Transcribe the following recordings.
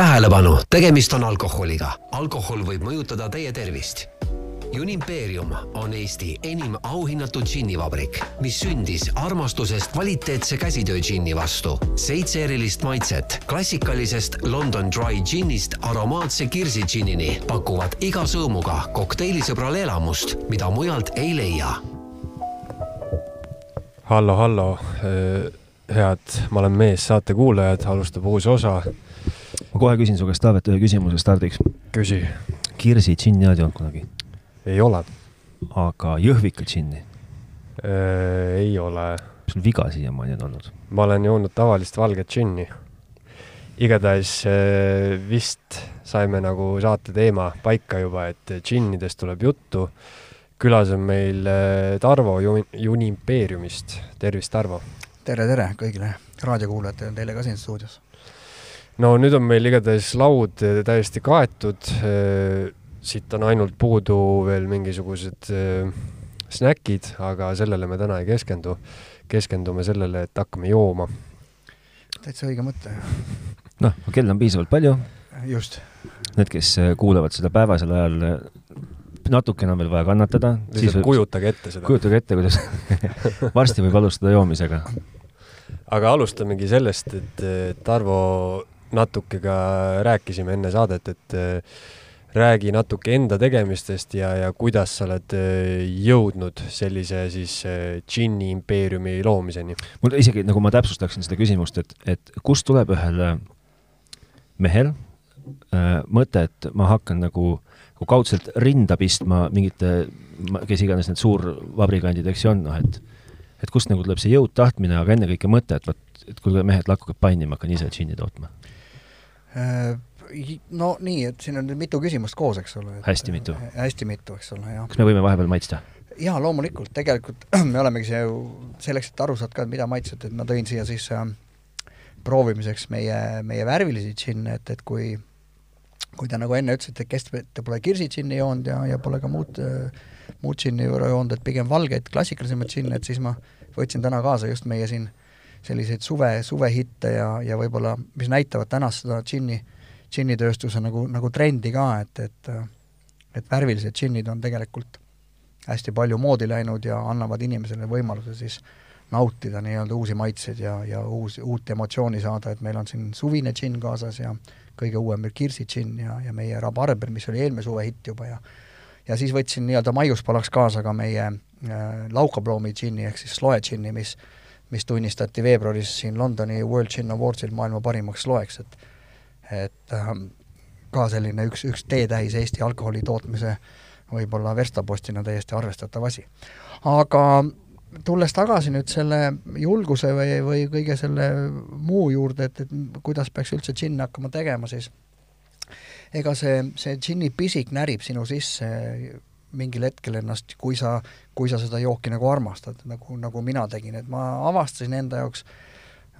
tähelepanu, tegemist on alkoholiga. alkohol võib mõjutada teie tervist Unimpeerium on Eesti enim auhinnatud džinnivabrik, mis sündis armastusest kvaliteetse käsitöö džinni vastu. seitse erilist maitset klassikalisest London Dry džinnist aromaatse kirsi džinnini pakuvad iga sõõmuga kokteilisõbrale elamust, mida mujalt ei leia. hallo, hallo, head Ma olen mees saate kuulajad, alustab uus osa. Ma kohe küsin su käest, Taavet, ühe küsimuse stardiks. küsi. Kirsi džinni oled joonud kunagi? ei ole. aga Jõhvika džinni? Äh, ei ole. mis sul viga siiamaani on olnud? ma olen joonud tavalist valget džinni. igatahes äh, vist saime nagu saate teema paika juba, et džinnidest tuleb juttu. külas on meil äh, Tarvo Unimpeeriumist, tervist, Tarvo! tere, tere kõigile raadiokuulajatele, teile ka siin stuudios! No nüüd on meil igatahes laud täiesti kaetud siit on ainult puudu veel mingisugused äh, snäkid, aga sellele me täna ei keskendu. keskendume sellele, et hakkame jooma. täitsa õige mõte. noh, kell on piisavalt palju. just. Need, kes kuulavad seda päevasel ajal, natukene on veel vaja kannatada. lihtsalt kujutage ette seda. kujutage ette, kuidas varsti võib alustada joomisega. aga alustamegi sellest, et Tarvo natuke ka rääkisime enne saadet, et räägi natuke enda tegemistest ja, ja kuidas sa oled äh, jõudnud sellise siis äh, džinni impeeriumi loomiseni? mul isegi, nagu ma täpsustaksin seda küsimust, et, et kust tuleb ühel äh, mehel äh, mõte, et ma hakkan nagu, nagu kaudselt rinda pistma mingite, kes iganes need suurvabrikandid, eks ju on, noh et et kust nagu tuleb see jõud, tahtmine, aga ennekõike mõte, et vot, et kuulge mehed, lakkuge panni, ma hakkan ise džinni tootma äh no nii, et siin on nüüd mitu küsimust koos, eks ole. hästi mitu. hästi mitu, eks ole, jah. kas me võime vahepeal maitsta? jaa, loomulikult, tegelikult me olemegi siia ju selleks, et aru saada ka, et mida maitsed, et ma tõin siia siis äh, proovimiseks meie, meie värvilisi džinne, et, et kui kui te nagu enne ütlesite, kes te pole kirsidžinni joonud ja, ja pole ka muud, muud džinni joonud, et pigem valgeid klassikalisemaid džinne, et siis ma võtsin täna kaasa just meie siin selliseid suve, suvehitte ja, ja võib-olla, mis näitavad tänast seda džinni äh, džinnitööstuse nagu, nagu trendi ka, et, et et värvilised džinnid on tegelikult hästi palju moodi läinud ja annavad inimesele võimaluse siis nautida nii-öelda uusi maitseid ja, ja uus, uut emotsiooni saada, et meil on siin suvine džinn kaasas ja kõige uuem Kirsi džinn ja, ja meie rabarber, mis oli eelmine suve hitt juba ja ja siis võtsin nii-öelda maiuspalaks kaasa ka meie äh, laukaploomi džinni ehk siis sloe džinni, mis mis tunnistati veebruaris siin Londoni World Gin Awardsil maailma parimaks sloeks, et et ähm, ka selline üks, üks teetähis Eesti alkoholi tootmise võib-olla verstapostina täiesti arvestatav asi. aga tulles tagasi nüüd selle julguse või, või kõige selle muu juurde, et, et kuidas peaks üldse džinni hakkama tegema, siis ega see, see džinni pisik närib sinu sisse mingil hetkel ennast, kui sa, kui sa seda jooki nagu armastad, nagu, nagu mina tegin, et ma avastasin enda jaoks äh,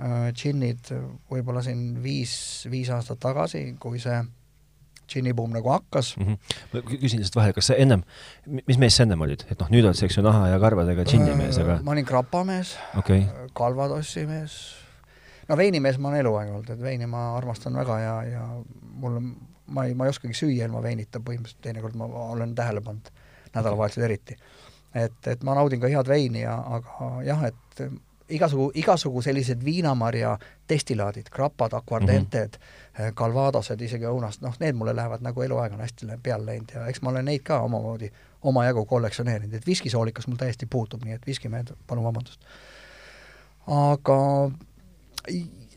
Äh, džinnid võib-olla siin viis, viis aastat tagasi, kui see džinnibuum nagu hakkas mm. -hmm. ma küsin lihtsalt vahele, kas sa ennem, mis mees sa ennem olid, et noh, nüüd oled sa, eks ju, naha ja karvadega džinnimees, aga ma olin krapamees okay., kalvatossi mees, no veinimees ma olen eluaeg olnud, et veini ma armastan väga ja, ja mul on, ma ei, ma ei oskagi süüa ilma veinita põhimõtteliselt, teinekord ma olen tähele pannud, nädalavahetusel eriti. et, et ma naudin ka head veini ja, aga jah, et igasugu, igasugu sellised viinamarja destilaadid, krapad, akvardented mm, -hmm. kalvadosed, isegi õunast, noh, need mulle lähevad nagu eluaeg on hästi peale läinud ja eks ma olen neid ka omamoodi omajagu kollektsioneerinud, et viskisoolikas mul täiesti puutub, nii et viskimehed, palun vabandust. aga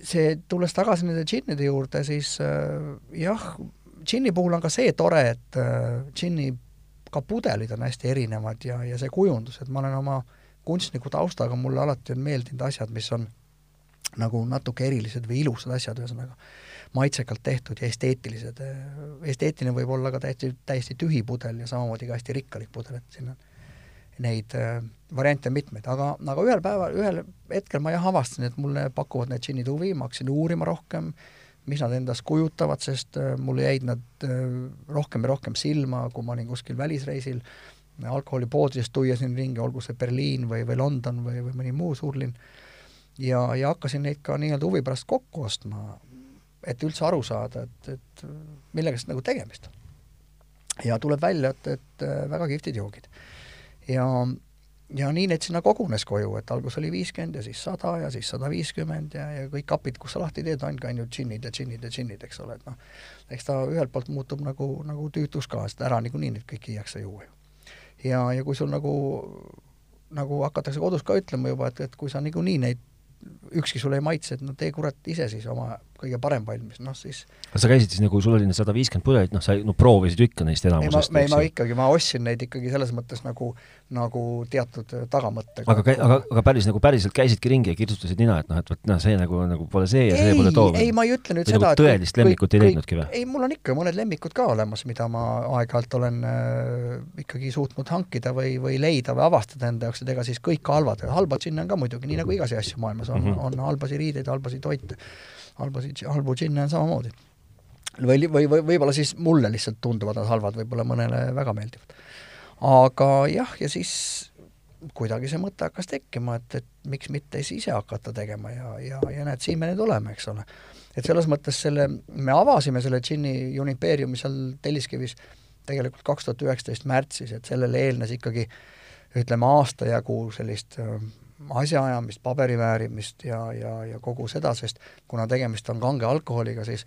see, tulles tagasi nende džinnide juurde, siis äh, jah, džinni puhul on ka see tore, et äh, džinni ka pudelid on hästi erinevad ja, ja see kujundus, et ma olen oma äh, kunstniku taustaga mulle alati on meeldinud asjad, mis on nagu natuke erilised või ilusad asjad, ühesõnaga maitsekalt tehtud ja esteetilised. esteetiline võib olla ka täiesti, täiesti tühi pudel ja samamoodi ka hästi rikkalik pudel, et siin on neid äh, variante on mitmeid, aga, aga ühel päeval, ühel hetkel ma jah avastasin, et mulle pakuvad need džinnid huvi, ma hakkasin uurima rohkem, mis nad endast kujutavad, sest äh, mulle jäid nad äh, rohkem ja rohkem silma, kui ma olin kuskil välisreisil alkoholipoodidest tuua siin ringi, olgu see Berliin või, või London või, või mõni muu suurlinn, ja, ja hakkasin neid ka nii-öelda huvi pärast kokku ostma. et üldse aru saada, et, et millega siis nagu tegemist on. ja tuleb välja, et, et äh, väga kihvtid joogid. ja, ja nii neid sinna kogunes koju, et algus oli viiskümmend ja siis sada ja siis sada viiskümmend ja, ja kõik kapid, kus sa lahti teed, ongi ainult džinnid ja džinnid ja džinnid, eks ole, et noh, eks ta ühelt poolt muutub nagu, nagu tüütuks ka, sest ära niikuinii neid kõiki ei jaksa juua ju. ja, ja kui sul nagu, nagu hakatakse kodus ka ütlema juba, et, et kui sa niikuinii neid ükski sulle ei maitse, et no tee kurat ise siis oma kõige parem valmis, noh siis sa käisid siis nagu, sul oli need sada viiskümmend pudelit, noh sa no proovisid ikka neist enamusest, eks ju? ma ikkagi, ma ostsin neid ikkagi selles mõttes nagu, nagu teatud tagamõttega. aga, aga, aga päris nagu päriselt käisidki ringi ja kirjutasid nina, et noh, et vot noh, see nagu, nagu pole see ja see pole too? ei, ma ei ütle nüüd või seda nagu tõelist lemmikut ei leidnudki või? ei, mul on ikka mõned lemmikud ka olemas, mida ma aeg-ajalt olen äh, ikkagi suutnud hankida või, või leida või avastada enda jaoks, et ega siis kõik halvad, halbad sinna on ka muidugi, nii nagu igasuguseid asju maailmas on mm, -hmm. on halbasid riideid, halbasid toite halbasid, halbu džinne on samamoodi. või, või, või võib-olla siis mulle lihtsalt tunduvad nad halvad, võib-olla mõnele väga meeldivad. aga jah, ja siis kuidagi see mõte hakkas tekkima, et, et miks mitte siis ise hakata tegema ja, ja, ja näed, siin me nüüd oleme, eks ole. et selles mõttes selle, me avasime selle džinni Unipeeriumi seal Telliskivis tegelikult kaks tuhat üheksateist märtsis, et sellele eelnes ikkagi ütleme, aasta jagu sellist asjaajamist, paberi väärimist ja, ja, ja kogu seda, sest kuna tegemist on kange alkoholiga, siis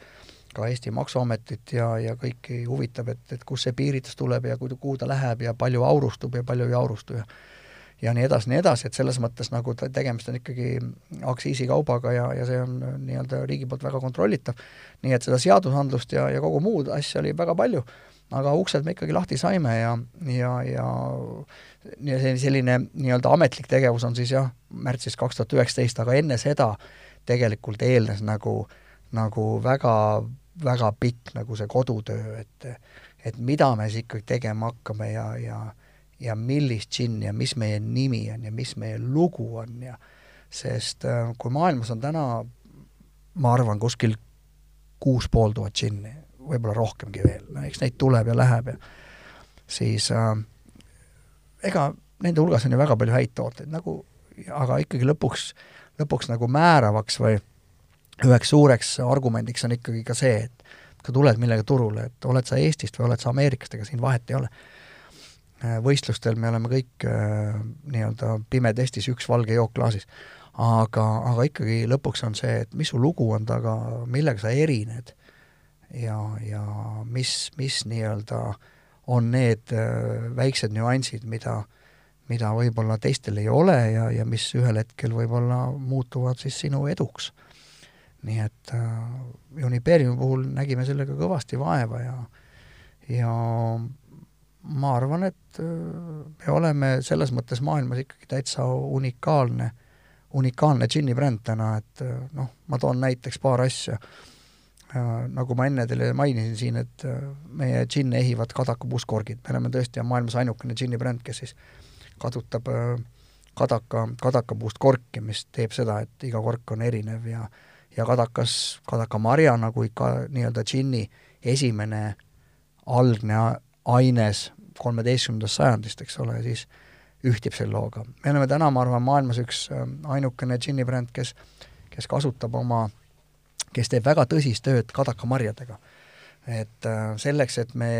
ka Eesti Maksuametit ja, ja kõiki huvitab, et, et kust see piiritus tuleb ja kuhu ta läheb ja palju aurustub ja palju ei aurustu ja ja nii edasi, nii edasi, et selles mõttes nagu tegemist on ikkagi aktsiisikaubaga ja, ja see on nii-öelda riigi poolt väga kontrollitav, nii et seda seadusandlust ja, ja kogu muud asja oli väga palju, aga uksed me ikkagi lahti saime ja, ja, ja ja see selline nii-öelda ametlik tegevus on siis jah, märtsis kaks tuhat üheksateist, aga enne seda tegelikult eelnes nagu, nagu väga, väga pikk nagu see kodutöö, et et mida me siis ikkagi tegema hakkame ja, ja ja millist džinni ja mis meie nimi on ja mis meie lugu on ja sest äh, kui maailmas on täna, ma arvan, kuskil kuus pool tuhat džinni, võib-olla rohkemgi veel, eks neid tuleb ja läheb ja siis äh, ega nende hulgas on ju väga palju häid tooteid, nagu aga ikkagi lõpuks, lõpuks nagu määravaks või üheks suureks argumendiks on ikkagi ka see, et kui tuled millega turule, et oled sa Eestist või oled sa Ameerikast, ega siin vahet ei ole. võistlustel me oleme kõik äh, nii-öelda pimetestis, üks valge jook klaasis. aga, aga ikkagi lõpuks on see, et mis su lugu on taga, millega sa erined ja, ja mis, mis nii-öelda on need äh, väiksed nüansid, mida, mida võib-olla teistel ei ole ja, ja mis ühel hetkel võib-olla muutuvad siis sinu eduks. nii et äh, Unipeeriumi puhul nägime sellega kõvasti vaeva ja, ja ma arvan, et äh, me oleme selles mõttes maailmas ikkagi täitsa unikaalne, unikaalne džinnibränd täna, et äh, noh, ma toon näiteks paar asja nagu ma enne teile mainisin siin, et äh, meie džinne ehivad Kadaka puustkorgid, me oleme tõesti maailmas ainukene džinnibränd, kes siis kasutab äh, kadaka, kadakapuust korki, mis teeb seda, et iga kork on erinev ja ja kadakas, kadakamarja nagu ikka nii-öelda džinni esimene algne aines kolmeteistkümnendast sajandist, eks ole, siis ühtib selle looga. me oleme täna, ma arvan, maailmas üks äh, ainukene džinnibränd, kes, kes kasutab oma äh, kes teeb väga tõsist tööd kadakamarjadega. et äh, selleks, et me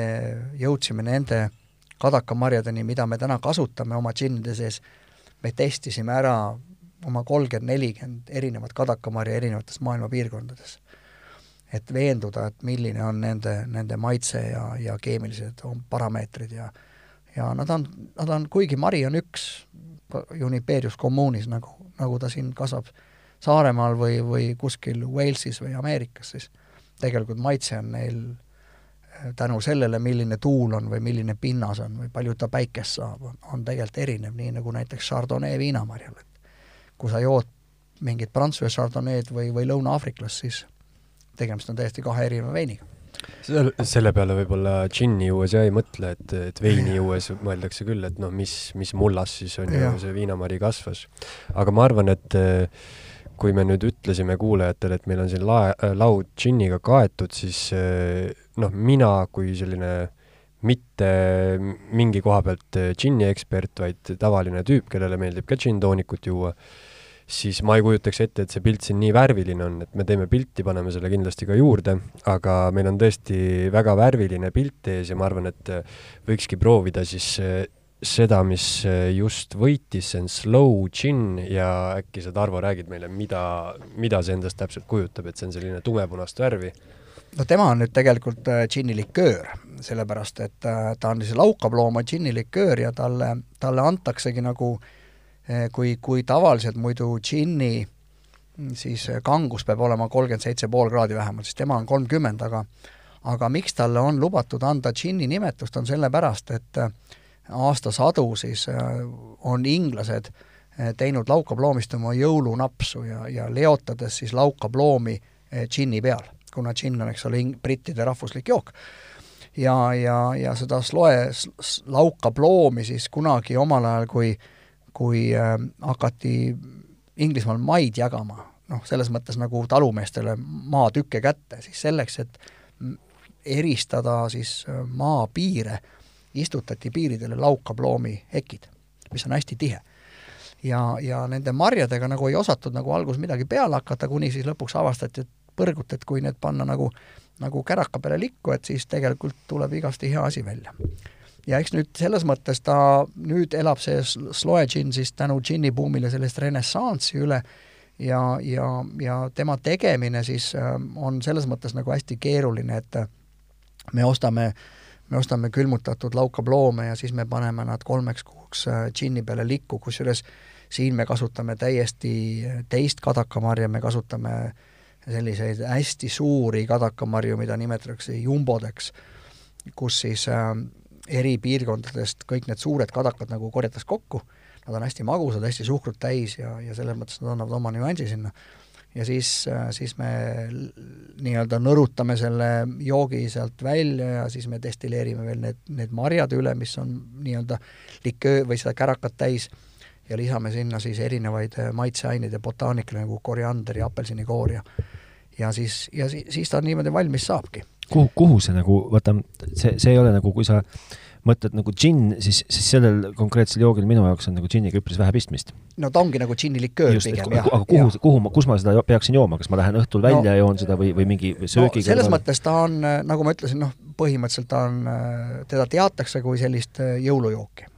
jõudsime nende kadakamarjadeni, mida me täna kasutame oma džinnide sees, me testisime ära oma kolmkümmend, nelikümmend erinevat kadakamarja erinevates maailma piirkondades. et veenduda, et milline on nende, nende maitse ja, ja keemilised parameetrid ja ja nad on, nad on, kuigi mari on üks Uniperius kommuunis, nagu, nagu ta siin kasvab Saaremaal või, või kuskil Walesis või Ameerikas, siis tegelikult maitse on neil äh, tänu sellele, milline tuul on või milline pinnas on või palju ta päikest saab, on, tegelikult erinev, nii nagu näiteks Chardonnay viinamarjal, et kui sa jood mingit Prantsuse Chardonnay'd või, või Lõuna-Aafriklast, siis tegemist on täiesti kahe erineva veiniga selle, selle peale võib-olla džinni juues ja ei mõtle, et, et veini juues mõeldakse küll, et noh, mis, mis mullas siis on ja. ju see viinamari kasvas. aga ma arvan, et äh, kui me nüüd ütlesime kuulajatele, et meil on siin lae, äh, laud džinniga kaetud, siis äh, noh, mina kui selline mitte mingi koha pealt džinni ekspert, vaid tavaline tüüp, kellele meeldib ka džinntoonikut juua, siis ma ei kujutaks ette, et see pilt siin nii värviline on, et me teeme pilti, paneme selle kindlasti ka juurde, aga meil on tõesti väga värviline pilt ees ja ma arvan, et võikski proovida siis seda, mis just võitis, see on Slow Gin ja äkki sa, Tarvo, räägid meile, mida, mida see endast täpselt kujutab, et see on selline tumepunast värvi? no tema on nüüd tegelikult džinniliköör, sellepärast et ta on siis laukablooma džinniliköör ja talle, talle antaksegi nagu äh, kui, kui tavaliselt muidu džinni mm, siis kangus peab olema kolmkümmend seitse pool kraadi vähemalt, siis tema on kolmkümmend, aga aga miks talle on lubatud anda džinni nimetust, on sellepärast, et eh, aastasadu siis on inglased teinud laukaploomist oma jõulunapsu ja, ja leotades siis laukaploomi džinni peal, kuna džinn on, eks ole, brittide rahvuslik jook. ja, ja, ja seda sloe, laukaploomi siis kunagi omal ajal, kui äh, kui äh, hakati Inglismaal maid jagama, noh, selles mõttes nagu talumeestele maatükke kätte, siis selleks, et eristada siis äh, maapiire, istutati piiridele laukaploomi hekid, mis on hästi tihe. ja, ja nende marjadega nagu ei osatud nagu alguses midagi peale hakata, kuni siis lõpuks avastati, et põrgut, et kui need panna nagu, nagu käraka peale likku, et siis tegelikult tuleb igasti hea asi välja ja eks nüüd selles mõttes ta, nüüd elab see Sloe džinn siis tänu džinnibuumile sellist renessanssi üle ja, ja, ja tema tegemine siis äh, on selles mõttes nagu hästi keeruline, et äh, me ostame, me ostame külmutatud laukaploome ja siis me paneme nad kolmeks kuuks äh, džinni peale likku, kusjuures siin me kasutame täiesti teist kadakamarja, me kasutame selliseid hästi suuri kadakamarju, mida nimetatakse jumbodeks, kus siis äh, eri piirkondadest kõik need suured kadakad nagu korjatakse kokku, nad on hästi magusad, hästi suhkrut täis ja, ja selles mõttes nad annavad oma nüansi sinna. Ja siis, siis me nii-öelda nõrutame selle joogi sealt välja ja siis me destilleerime veel need, need marjad üle, mis on nii-öelda liköö või seda kärakat täis ja lisame sinna siis erinevaid maitseaineid ja botaanika nagu koriander ja apelsinikoor ja ja siis, ja siis, siis ta niimoodi valmis saabki. Kuhu, kuhu see nagu, vaata, see, see ei ole nagu, kui sa mõtled nagu džinn, siis, siis sellel konkreetsel joogil minu jaoks on nagu džinniga üpris vähe pistmist. no ta ongi nagu džinniliköör pigem, jah. aga kuhu, kuhu ma, kus ma seda peaksin jooma, kas ma lähen õhtul välja no, ja joon seda või, või mingi söögi no, selles kõrval? mõttes ta on, nagu ma ütlesin, noh, põhimõtteliselt ta on, teda teatakse kui sellist äh, jõulujooki.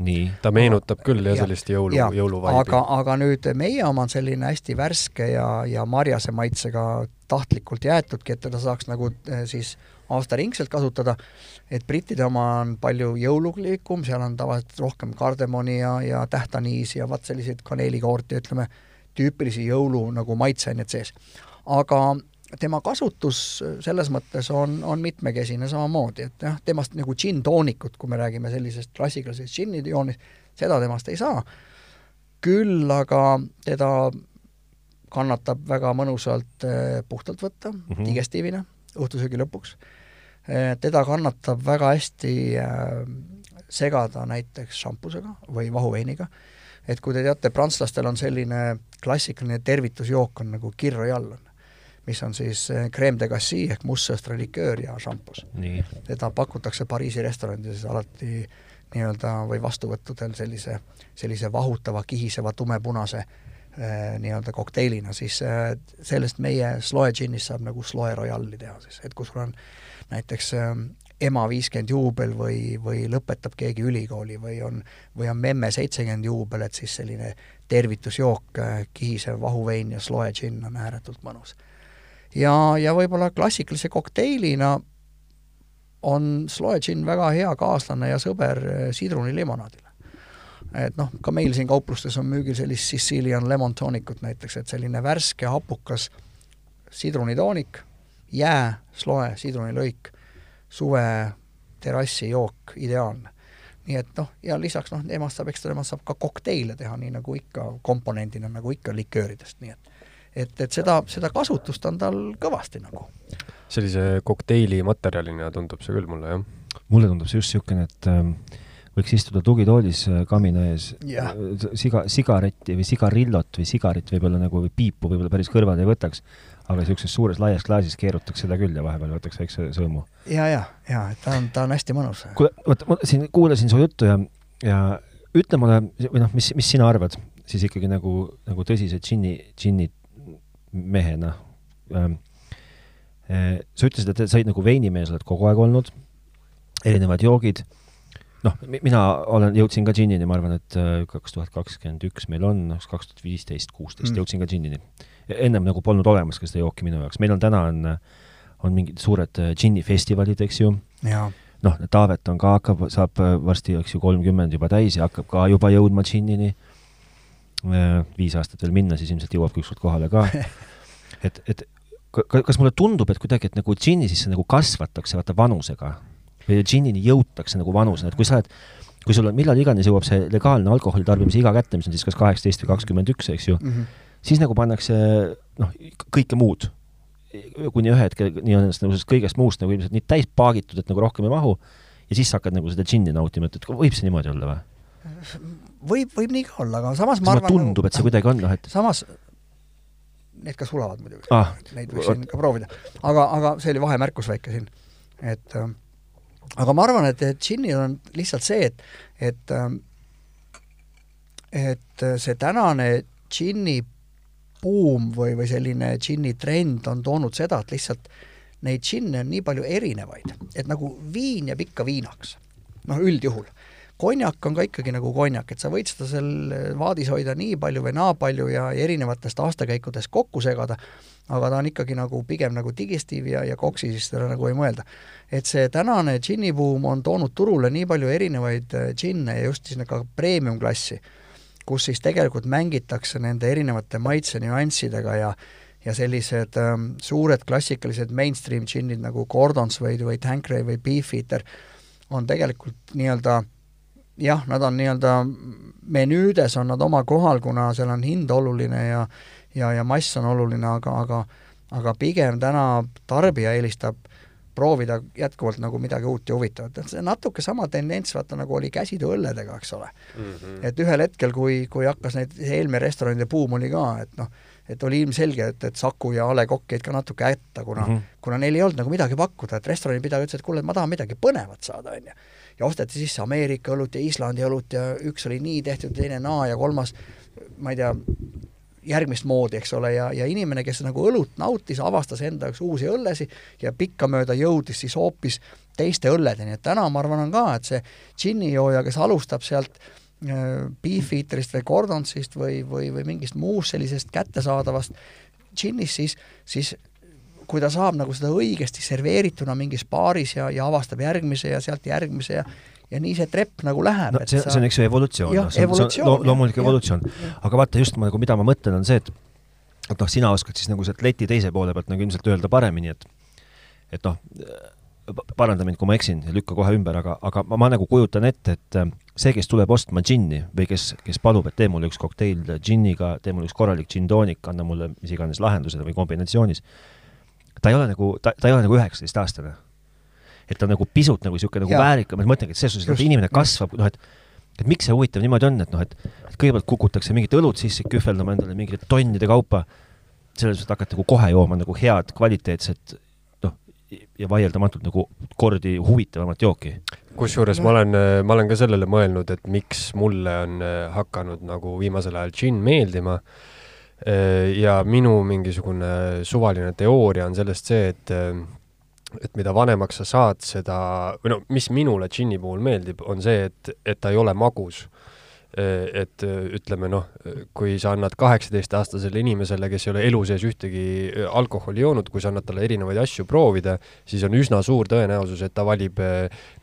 ta meenutab küll jah, sellist jõulu, jõuluvaibi. aga, aga nüüd meie oma on selline hästi värske ja, ja marjase maitsega tahtlikult jäetudki, et teda saaks nagu äh, siis aastaringselt kasutada, et brittide oma on palju jõululikum, seal on tavaliselt rohkem kardemoni ja, ja tähtaniisi ja vaat selliseid kaneelikoorti, ütleme, tüüpilisi jõulu nagu maitseaineid sees. aga tema kasutus selles mõttes on, on mitmekesine samamoodi, et jah, temast nagu džinntoonikut, kui me räägime sellisest klassikalisest džinni joonist, seda temast ei saa, küll aga teda kannatab väga mõnusalt eh, puhtalt võtta mm -hmm. digestiivina õhtusöögi lõpuks teda kannatab väga hästi äh, segada näiteks šampusega või vahuveiniga, et kui te teate, prantslastel on selline klassikaline tervitusjook on nagu Kir Royal on, mis on siis äh, creme de cassis ehk mustsõstra liköör ja šampus. teda pakutakse Pariisi restoranides alati nii-öelda või vastuvõttudel sellise, sellise vahutava, kihiseva, tumepunase nii-öelda kokteilina, siis sellest meie Sloe džinnist saab nagu Sloe Royali teha siis, et kui sul on näiteks ähm, ema viiskümmend juubel või, või lõpetab keegi ülikooli või on, või on memme seitsekümmend juubel, et siis selline tervitusjook, äh, kihisev vahuvein ja sloe džinn on ääretult mõnus. ja, ja võib-olla klassikalise kokteilina on sloe džinn väga hea kaaslane ja sõber äh, sidrunilimonaadile. et noh, ka meil siin kauplustes on müügil sellist Sicilian lemon tonic'ut näiteks, et selline värske hapukas sidrunitoonik jää, sloe, sidrunilõik, suve terrassijook, ideaalne. nii et noh, ja lisaks noh, temast saab, eks temast saab ka kokteile teha, nii nagu ikka komponendina, nagu ikka likööridest, nii et et, et seda, seda kasutust on tal kõvasti nagu. sellise kokteili materjalina tundub see küll mulle, jah? mulle tundub see just niisugune, et äh, võiks istuda tugitoolis äh, kamina ees, äh, siga, sigaretti või sigarillot või sigarit võib-olla nagu või piipu võib-olla päris kõrvale ei võtaks, aga niisuguses suures laias klaasis keerutaks seda küll ja vahepeal võtaks väikse sõõmu. ja, ja, ja ta on, ta on hästi mõnus. kuule, vot ma siin kuulasin su juttu ja, ja ütle mulle või noh, mis, mis sina arvad, siis ikkagi nagu, nagu tõsise džinni, džinni mehena ähm, äh, sa ütlesid, et sa olid nagu veinimees, oled kogu aeg olnud, erinevad joogid, noh, mina olen, jõudsin ka džinnini, ma arvan, et äh, kaks tuhat kakskümmend üks meil on, kaks tuhat viisteist, kuusteist Mm. jõudsin ka džinnini. ennem nagu polnud olemas ka seda jooki minu jaoks, meil on täna on, on mingid suured äh, džinnifestivalid, eks ju, noh, Taavet on ka, hakkab, saab äh, varsti, eks ju, kolmkümmend juba täis ja hakkab ka juba jõudma džinnini. viis aastat veel minna, siis ilmselt jõuabki ükskord kohale ka. et, et ka- kas mulle tundub, et kuidagi, et nagu džinni sisse nagu kasvatakse vaata vanusega või džinnini jõutakse nagu vanusena, et kui sa oled, kui sul on, millal iganes jõuab see legaalne alkoholi tarbimise iga kätte, mis on siis kas kaheksateist või kakskümmend üks, eks ju, Mhm. siis nagu pannakse noh, kõike muud. kuni ühe hetke nii on ennast nagu sellest kõigest muust nagu ilmselt nii täis paagitud, et nagu rohkem ei mahu ja siis sa hakkad nagu seda džinni nautima, et, et võib see niimoodi olla või? võib, võib nii ka olla, aga samas ma arvan tundub, et see kuidagi on, noh, et samas need ka sulavad muidugi ah, neid võiks siin ka proovida. aga, aga see oli vahemärkus väike siin, et äh, aga ma arvan, et, et džinnil on lihtsalt see, et, et äh, et see tänane džinni buum või, või selline džinni trend on toonud seda, et lihtsalt neid džinne on nii palju erinevaid, et nagu viin jääb ikka viinaks. noh, üldjuhul. Konjak on ka ikkagi nagu konjak, et sa võid seda seal vaadis hoida nii palju või naa palju ja erinevatest aastakäikudest kokku segada, aga ta on ikkagi nagu pigem nagu digestiiv ja, ja koksi, siis teda nagu ei mõelda. et see tänane džinnibuum on toonud turule nii palju erinevaid äh, džinne ja just siis ka premium-klassi, kus siis tegelikult mängitakse nende erinevate maitsenüanssidega ja ja sellised ähm, suured klassikalised mainstream džinnid nagu Gordons või, või Tanqueray või Beefeater on tegelikult nii-öelda jah, nad on nii-öelda menüüdes on nad oma kohal, kuna seal on hind oluline ja ja, ja mass on oluline, aga, aga aga pigem täna tarbija eelistab proovida jätkuvalt nagu midagi uut ja huvitavat, et see natuke sama tendents, vaata nagu oli käsitööõlledega, eks ole mm. -hmm. et ühel hetkel, kui, kui hakkas neid, Helme restoranide buum oli ka, et noh, et oli ilmselge, et, et Saku ja A Le Kokk jäid ka natuke hätta, kuna mm, -hmm. kuna neil ei olnud nagu midagi pakkuda, et restoranipidaja ütles, et kuule, ma tahan midagi põnevat saada, on ju. Ja osteti sisse Ameerika õlut ja Islandi õlut ja üks oli nii tehtud, teine naa ja kolmas ma ei tea, järgmist moodi, eks ole, ja, ja inimene, kes nagu õlut nautis, avastas enda jaoks uusi õllesi ja pikkamööda jõudis siis hoopis teiste õlledeni, et täna ma arvan, on ka, et see džinnijooja, kes alustab sealt äh, Beefeaterist või Gordonsist või, või, või mingist muust sellisest kättesaadavast džinnist, siis, siis kui ta saab nagu seda õigesti serveerituna mingis baaris ja, ja avastab järgmise ja sealt järgmise ja ja nii see trepp nagu läheb. no see, sa... see on eks ju evolutsioon, Jah, noh, see on, see evolutsioon, on lo loomulik evolutsioon. aga vaata just nagu, mida ma mõtlen, on see, et et noh, sina oskad siis nagu sealt leti teise poole pealt nagu ilmselt öelda paremini, et et noh, paranda mind, kui ma eksin, lükka kohe ümber, aga, aga ma, ma nagu kujutan ette, et äh, see, kes tuleb ostma džinni või kes, kes palub, et tee mulle üks kokteil džinniga, tee mulle üks korralik džinntoonik, anna mulle mis iganes lahendused või kombinatsioonis, ta ei ole nagu, ta, ta ei ole nagu üheksateistaastane. et ta on nagu pisut nagu niisugune nagu väärikam, et ma mõtlengi, et selles suhtes, et inimene kasvab, noh et et miks see huvitav niimoodi on, et noh, et et kõigepealt kukutakse mingit õlut sisse, kühveldama endale mingite tonnide kaupa, selles suhtes hakata nagu kohe jooma nagu head kvaliteetset noh, ja vaieldamatult nagu kordi huvitavamat jooki. kusjuures ma olen, ma olen ka sellele mõelnud, et miks mulle on hakanud nagu viimasel ajal džinn meeldima. Ja minu mingisugune suvaline teooria on sellest see, et et mida vanemaks sa saad, seda, või no mis minule džinni puhul meeldib, on see, et, et ta ei ole magus. et ütleme noh, kui sa annad kaheksateistaastasele inimesele, kes ei ole elu sees ühtegi alkoholi joonud, kui sa annad talle erinevaid asju proovida, siis on üsna suur tõenäosus, et ta valib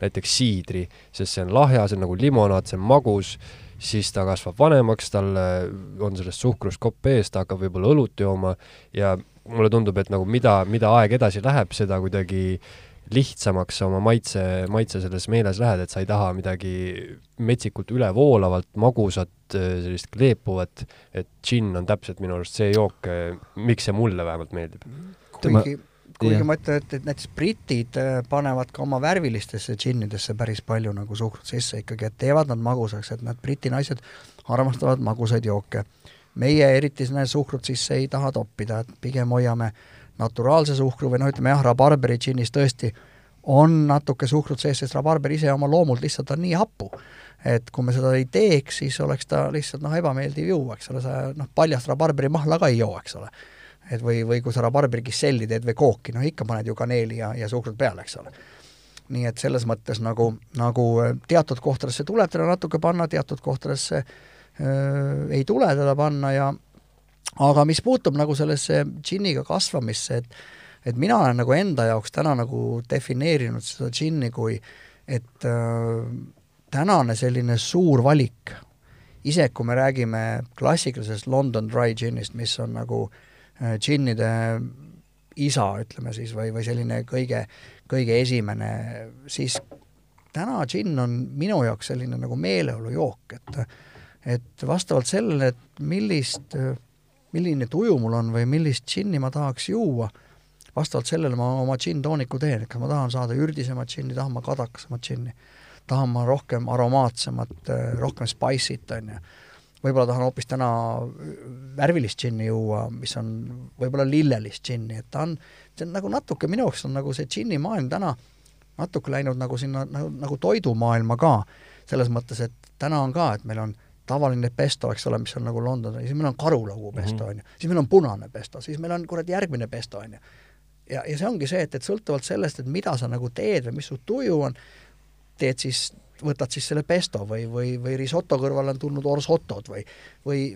näiteks siidri, sest see on lahja, see on nagu limonaad, see on magus, siis ta kasvab vanemaks, tal on sellest suhkrust kopp ees, ta hakkab võib-olla õlut jooma ja mulle tundub, et nagu mida, mida aeg edasi läheb, seda kuidagi lihtsamaks sa oma maitse, maitse selles meeles lähed, et sa ei taha midagi metsikult ülevoolavat, magusat, sellist kleepuvat, et džinn on täpselt minu arust see jook, miks see mulle vähemalt meeldib. Tema- kuigi, kuigi jah. ma ütlen, et, et näiteks britid äh, panevad ka oma värvilistesse džinnidesse päris palju nagu suhkrut sisse ikkagi, et teevad nad magusaks, et nad briti naised armastavad magusaid jooke. meie eriti sinna suhkrut sisse ei taha toppida, et pigem hoiame naturaalse suhkru või noh, ütleme jah, rabarberi džinnis tõesti on natuke suhkrut sees, sest rabarber ise oma loomult lihtsalt on nii hapu, et kui me seda ei teeks, siis oleks ta lihtsalt noh, ebameeldiv juua, eks ole, sa noh, paljast rabarberi mahla ka ei joo, eks ole. Et või, või kui sa rabarberikisselli teed või kooki, noh ikka paned ju kaneeli ja, ja suhkrut peale, eks ole. Nii et selles mõttes nagu, nagu teatud kohtadesse tuleb teda natuke panna, teatud kohtadesse äh, ei tule teda panna ja aga mis puutub nagu sellesse džinniga kasvamisse, et et mina olen nagu enda jaoks täna nagu defineerinud seda džinni kui et äh, tänane selline suur valik, isegi kui me räägime klassikalisest London Dry Ginist, mis on nagu äh, džinnide isa, ütleme siis, või, või selline kõige, kõige esimene, siis täna džinn on minu jaoks selline nagu meeleolujook, et et vastavalt sellele, et millist, milline tuju mul on või millist džinni ma tahaks juua, vastavalt sellele ma oma džinn-tooniku teen, et kas ma tahan saada ürdisemat džinni, tahan ma kadakasemat džinni, tahan ma rohkem aromaatsemat, rohkem spice'it, on ju võib-olla tahan hoopis täna värvilist džinni juua, mis on võib-olla lillelist džinni, et ta on, see on nagu natuke, minu jaoks on nagu see džinni maailm täna natuke läinud nagu sinna nagu, nagu toidumaailma ka, selles mõttes, et täna on ka, et meil on tavaline pesto, eks ole, mis on nagu Londonis, siis meil on karulagu pesto, mhm. on ju, siis meil on punane pesto, siis meil on kuradi järgmine pesto, on ju. ja, ja see ongi see, et, et sõltuvalt sellest, et mida sa nagu teed või mis su tuju on, teed siis võtad siis selle pesto või, või, või risoto kõrvale on tulnud orsotod või, või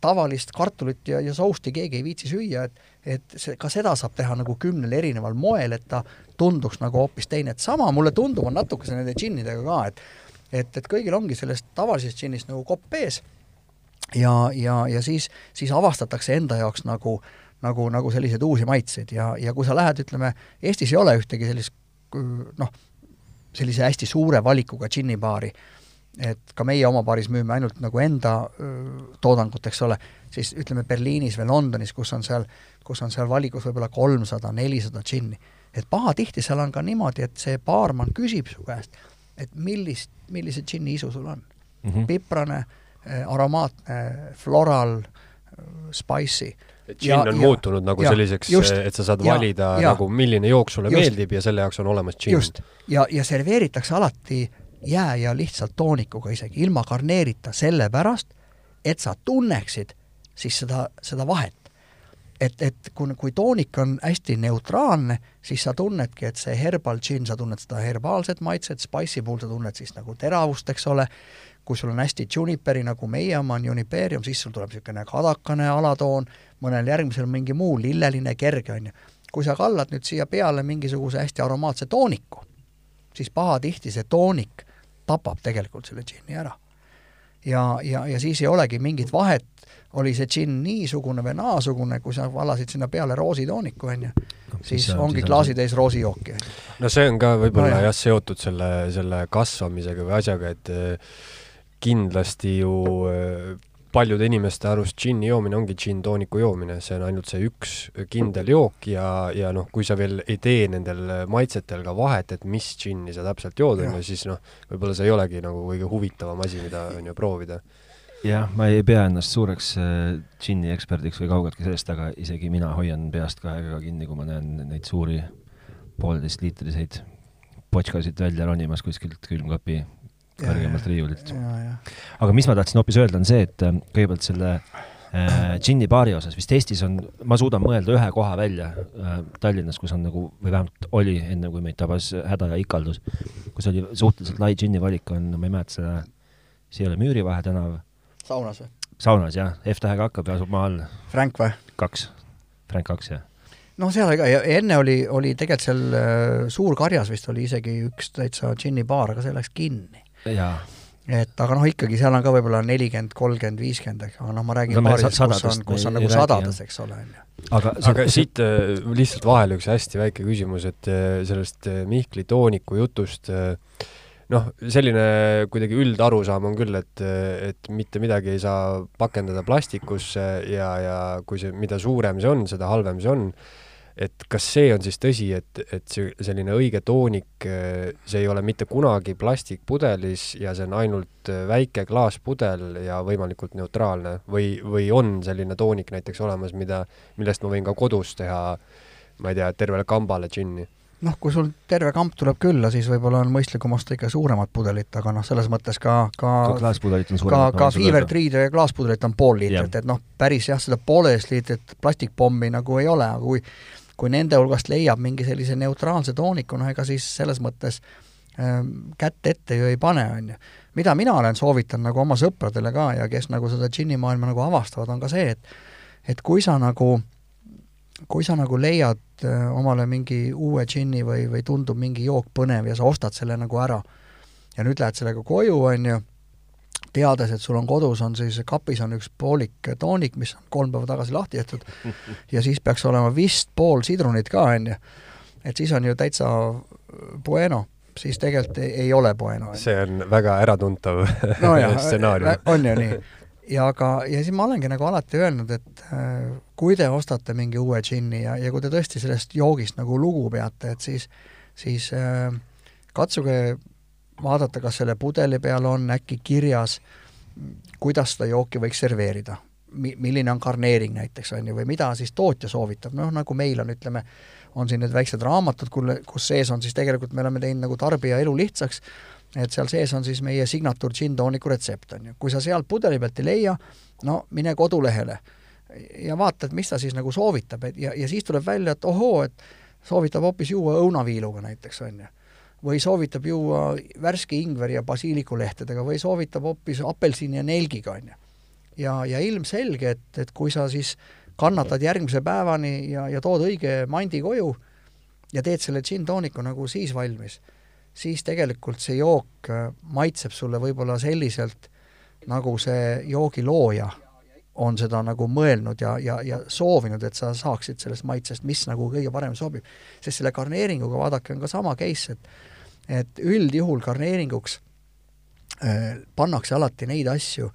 tavalist kartulit ja, ja sousti keegi ei viitsi süüa, et et see, ka seda saab teha nagu kümnel erineval moel, et ta tunduks nagu hoopis teine, et sama mulle tundub, on natukese nende džinnidega ka, et et, et kõigil ongi sellest tavalisest džinnist nagu kopp ees. Ja, ja, ja siis, siis avastatakse enda jaoks nagu nagu, nagu selliseid uusi maitseid. Ja, ja kui sa lähed, ütleme, Eestis ei ole ühtegi sellist noh, sellise hästi suure valikuga džinnibaari, et ka meie oma baaris müüme ainult nagu enda toodangut, eks ole, siis ütleme Berliinis või Londonis, kus on seal, kus on seal valikus võib-olla kolmsada, nelisada džinni, et pahatihti seal on ka niimoodi, et see baarman küsib su käest, et millist, millise džinni isu sul on mm. -hmm. piprane, aromaatne, floral, spicy et džinn on ja, muutunud nagu ja, selliseks, et sa saad ja, valida ja, nagu, milline jook sulle just, meeldib ja selle jaoks on olemas džinn. ja, ja serveeritakse alati jää ja lihtsalt toonikuga isegi, ilma garneerita, sellepärast et sa tunneksid siis seda, seda vahet. et, et kui, kui toonik on hästi neutraalne, siis sa tunnedki, et see herbal džinn, sa tunned seda herbaalset maitset, spice'i puhul sa tunned siis nagu teravust, eks ole, kui sul on hästi juniperi, nagu meie oma on juniperium, siis sul tuleb niisugune kadakane alatoon, mõnel järgmisel mingi muu lilleline, kerge, on ju. kui sa kallad nüüd siia peale mingisuguse hästi aromaatse tooniku, siis pahatihti see toonik tapab tegelikult selle džinni ära. ja, ja, ja siis ei olegi mingit vahet, oli see džinn niisugune või naasugune, kui sa valasid sinna peale roositooniku, on ju, siis no, ongi klaasitäis roosijooki. no see on ka võib-olla no, jah, seotud selle, selle kasvamisega või asjaga, et kindlasti ju äh, paljude inimeste arust džinni joomine ongi džinn-tooniku joomine, see on ainult see üks kindel jook ja, ja noh, kui sa veel ei tee nendel maitsetel ka vahet, et mis džinni sa täpselt jood, on ju, siis noh, võib-olla see ei olegi nagu kõige huvitavam asi, mida on ju proovida. jah, ma ei pea ennast suureks äh, džinni eksperdiks või kaugeltki sellest, aga isegi mina hoian peast kahe käega kinni, kui ma näen neid suuri pooleteistliitriseid potškasid välja ronimas kuskilt külmkapi kõrgemalt riiulilt. aga mis ma tahtsin hoopis öelda, on see, et äh, kõigepealt selle äh, džinni baari osas vist Eestis on, ma suudan mõelda ühe koha välja äh, Tallinnas, kus on nagu, või vähemalt oli enne, kui meid tabas häda ja ikaldus, kus oli suhteliselt lai džinni valik, on, ma ei mäleta seda, see ei ole Müürivahe tänav. saunas või? saunas jah, F-tähega hakkab ja asub maa all. Frank või? kaks, Frank kaks jah noh, seal ka ja enne oli, oli tegelikult seal äh, Suur-Karjas vist oli isegi üks täitsa džinnibaar, aga see läks kinni et aga noh, ikkagi seal on ka võib-olla nelikümmend, kolmkümmend, viiskümmend, aga noh, ma räägin no, paarisest, kus on, kus on nagu sadades, eks ole, on ju. aga, aga siit äh, lihtsalt vahele üks hästi väike küsimus, et äh, sellest äh, Mihkli tooniku jutust noh, selline kuidagi üldarusaam on küll, et, et mitte midagi ei saa pakendada plastikusse ja, ja kui see, mida suurem see on, seda halvem see on et kas see on siis tõsi, et, et see selline õige toonik, see ei ole mitte kunagi plastikpudelis ja see on ainult väike klaaspudel ja võimalikult neutraalne või, või on selline toonik näiteks olemas, mida, millest ma võin ka kodus teha, ma ei tea, tervele kambale džinni? noh, kui sul terve kamp tuleb külla, siis võib-olla on mõistlikum osta ikka suuremat pudelit, aga noh, selles mõttes ka, ka ka klaaspudelit on ka, suurem. ka Fever Tree'de klaaspudelit on pool liitrit, et noh, päris jah, seda pooleteist liitrit plastikpommi nagu ei ole, aga kui kui nende hulgast leiab mingi sellise neutraalse tooniku, noh ega siis selles mõttes ähm, kätt ette ju ei pane, on ju. mida mina olen soovitanud nagu oma sõpradele ka ja kes nagu seda džinnimaailma nagu avastavad, on ka see, et et kui sa nagu, kui sa nagu leiad äh, omale mingi uue džinni või, või tundub mingi jook põnev ja sa ostad selle nagu ära ja nüüd lähed sellega koju, on ju, teades, et sul on kodus, on siis kapis on üks poolik toonik, mis on kolm päeva tagasi lahti tehtud ja siis peaks olema vist pool sidrunit ka, on ju. et siis on ju täitsa bueno, siis tegelikult ei, ei ole bueno. see on väga äratuntav nojah, stsenaarium. on ju nii. ja aga, ja siis ma olengi nagu alati öelnud, et äh, kui te ostate mingi uue džinni ja, ja kui te tõesti sellest joogist nagu lugu peate, et siis, siis äh, katsuge vaadata, kas selle pudeli peal on äkki kirjas, kuidas seda jooki võiks serveerida. Mi-, milline on garneering näiteks, on ju, või mida siis tootja soovitab, noh nagu meil on, ütleme, on siin need väiksed raamatud, kulle, kus sees on siis tegelikult, me oleme teinud nagu tarbija elu lihtsaks, et seal sees on siis meie signatuur džinn-tooniku retsept, on ju. kui sa sealt pudeli pealt ei leia, no mine kodulehele ja vaata, et mis ta siis nagu soovitab, et ja, ja siis tuleb välja, et ohoo, et soovitab hoopis juua õunaviiluga näiteks, on ju või soovitab juua värske ingveri ja basiilikulehtedega või soovitab hoopis apelsini ja nelgiga, on ju. ja, ja ilmselge, et, et kui sa siis kannatad järgmise päevani ja, ja tood õige mandi koju ja teed selle džinn-tooniku nagu siis valmis, siis tegelikult see jook äh, maitseb sulle võib-olla selliselt, nagu see joogi looja on seda nagu mõelnud ja, ja, ja soovinud, et sa saaksid sellest maitsest, mis nagu kõige paremini sobib. sest selle garneeringuga, vaadake, on ka sama case, et et üldjuhul garneeringuks äh, pannakse alati neid asju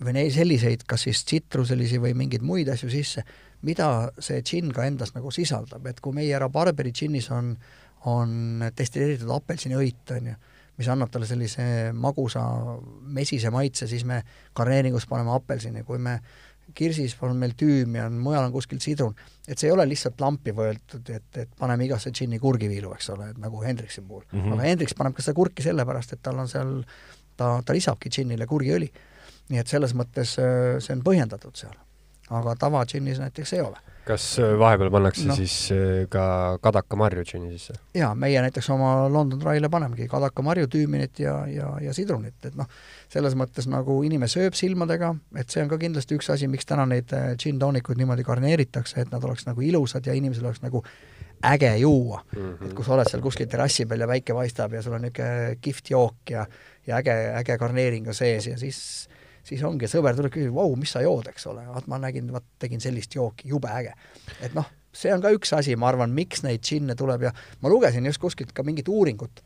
või neid selliseid, kas siis tsitruselisi või mingeid muid asju sisse, mida see džinn ka endas nagu sisaldab, et kui meie Rabarberi džinnis on, on destilleeritud apelsiniõit, on ju, mis annab talle sellise magusa mesise maitse, siis me garneeringus paneme apelsini, kui me kirsis on meil tüüm ja mujal on kuskil sidrun, et see ei ole lihtsalt lampi võetud, et, et paneme igasse džinni kurgiviilu, eks ole, et nagu Hendriksi puhul mm. -hmm. aga Hendriks paneb ka seda kurki sellepärast, et tal on seal, ta, ta lisabki džinnile kurgiõli. nii et selles mõttes äh, see on põhjendatud seal. aga tava džinnis näiteks ei ole. kas äh, vahepeal pannakse No. siis äh, ka kadakamarju džinni sisse? jaa, meie näiteks oma London Dry'le panemegi kadakamarju, tüüminit ja, ja, ja sidrunit, et noh, selles mõttes nagu inimene sööb silmadega, et see on ka kindlasti üks asi, miks täna neid äh, džinn-toonikuid niimoodi garneeritakse, et nad oleks nagu ilusad ja inimesel oleks nagu äge juua mm. -hmm. et kui sa oled seal kuskil terrassi peal ja päike paistab ja sul on niisugune kihvt jook ja ja äge, äge garneering on sees ja siis siis ongi, sõber tuleb küsib, vau, mis sa jood, eks ole, vaat ma nägin, vaat tegin sellist jooki, jube äge. et noh, see on ka üks asi, ma arvan, miks neid džinne tuleb ja ma lugesin just kuskilt ka mingit uuringut,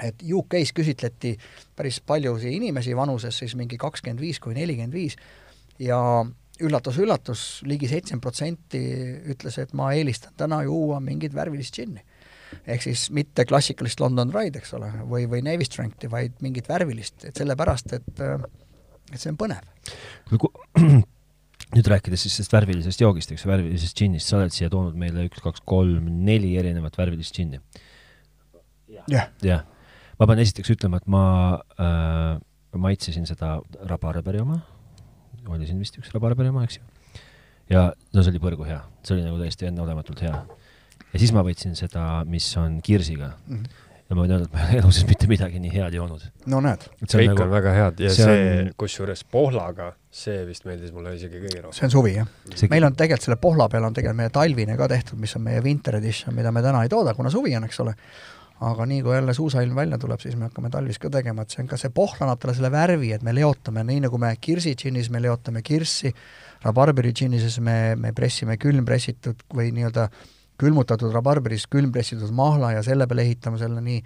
et UK-s küsitleti päris paljusid inimesi vanuses siis mingi kakskümmend viis kuni nelikümmend viis ja üllatus-üllatus, ligi seitsekümmend protsenti ütles, et ma eelistan täna juua mingit värvilist džinni. ehk siis mitte klassikalist London Dry'd, eks ole, või, või Navy Strength'i, vaid mingit värvilist, et sellepärast, et et see on põnev. nüüd rääkides siis sellest värvilisest joogist, eks ju, värvilisest džinnist, sa oled siia toonud meile üks, kaks, kolm, neli erinevat värvilist džinni. jah, jah, ma pean esiteks ütlema, et ma äh, maitsesin seda rabarberi oma, oli siin vist üks rabarberi oma, eks ju. ja no see oli põrgu hea, see oli nagu täiesti enneolematult hea. ja siis ma võtsin seda, mis on kirsiga mm. -hmm. ja ma võin öelda, et ma ei ole elu sees mitte midagi nii head joonud. no näed, kõik on, on väga head ja see see, on- kusjuures pohlaga, see vist meeldis mulle isegi kõige rohkem. see on suvi, jah. See- meil on tegelikult selle pohla peal on tegelikult meie talvine ka tehtud, mis on meie winter edition, mida me täna ei tooda, kuna suvi on, eks ole. Aga nii kui jälle suusailm välja tuleb, siis me hakkame talvis ka tegema, et see on ka see pohl annab talle selle värvi, et me leotame, nii nagu me kirsi džinnis me leotame kirssi, rabarberi džinnises me, me pressime külmpressitud või nii-öelda külmutatud rabarberist külmpressitud mahla ja selle peale ehitame selle nii,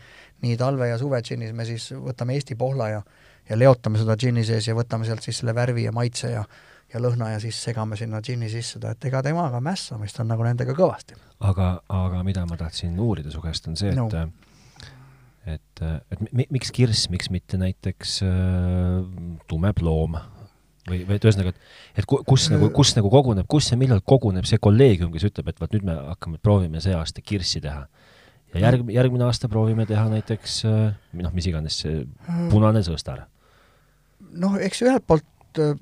nii talve ja suve džinnis me siis võtame Eesti pohla ja ja leotame seda džinni sees ja võtame sealt siis selle värvi ja maitse ja ja lõhna ja siis segame sinna džinni sisse ta, et ega temaga mässamist on nagu nendega kõvasti. aga, aga mida ma tahtsin uurida su käest, on see, et No. no. Et, et mi, miks kirss, miks mitte näiteks äh, tume ploom? või, või et ühesõnaga, et, et ku- kus nagu, kus nagu koguneb, kus ja millal koguneb see kolleegium, kes ütleb, et vot nüüd me hakkame, proovime see aasta kirssi teha. ja järg, järgmine aasta proovime teha näiteks äh, noh, mis iganes see punane sõstar. noh, eks ühelt poolt äh,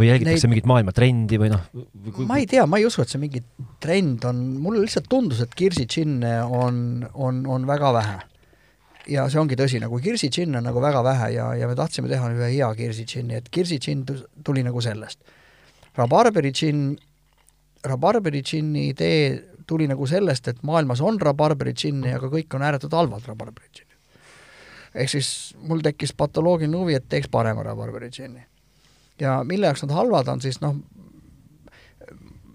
või jälgitakse Neid- mingit maailma trendi või noh, ma ei tea, ma ei usu, et see mingi trend on, mulle lihtsalt tundus, et kirsi džinne on, on, on väga vähe. Ja see ongi tõsi, nagu kirsi džinne on nagu väga vähe ja, ja me tahtsime teha ühe hea kirsi džinni, et kirsi džinn tu- tuli nagu sellest. rabarberi džinn, rabarberi džinni idee tuli nagu sellest, et maailmas on rabarberi džinni, aga kõik on ääretult halvad rabarberi džinnid. ehk siis mul tekkis patoloogiline huvi, et teeks parema rabarberi džinni ja mille jaoks nad halvad on, siis noh,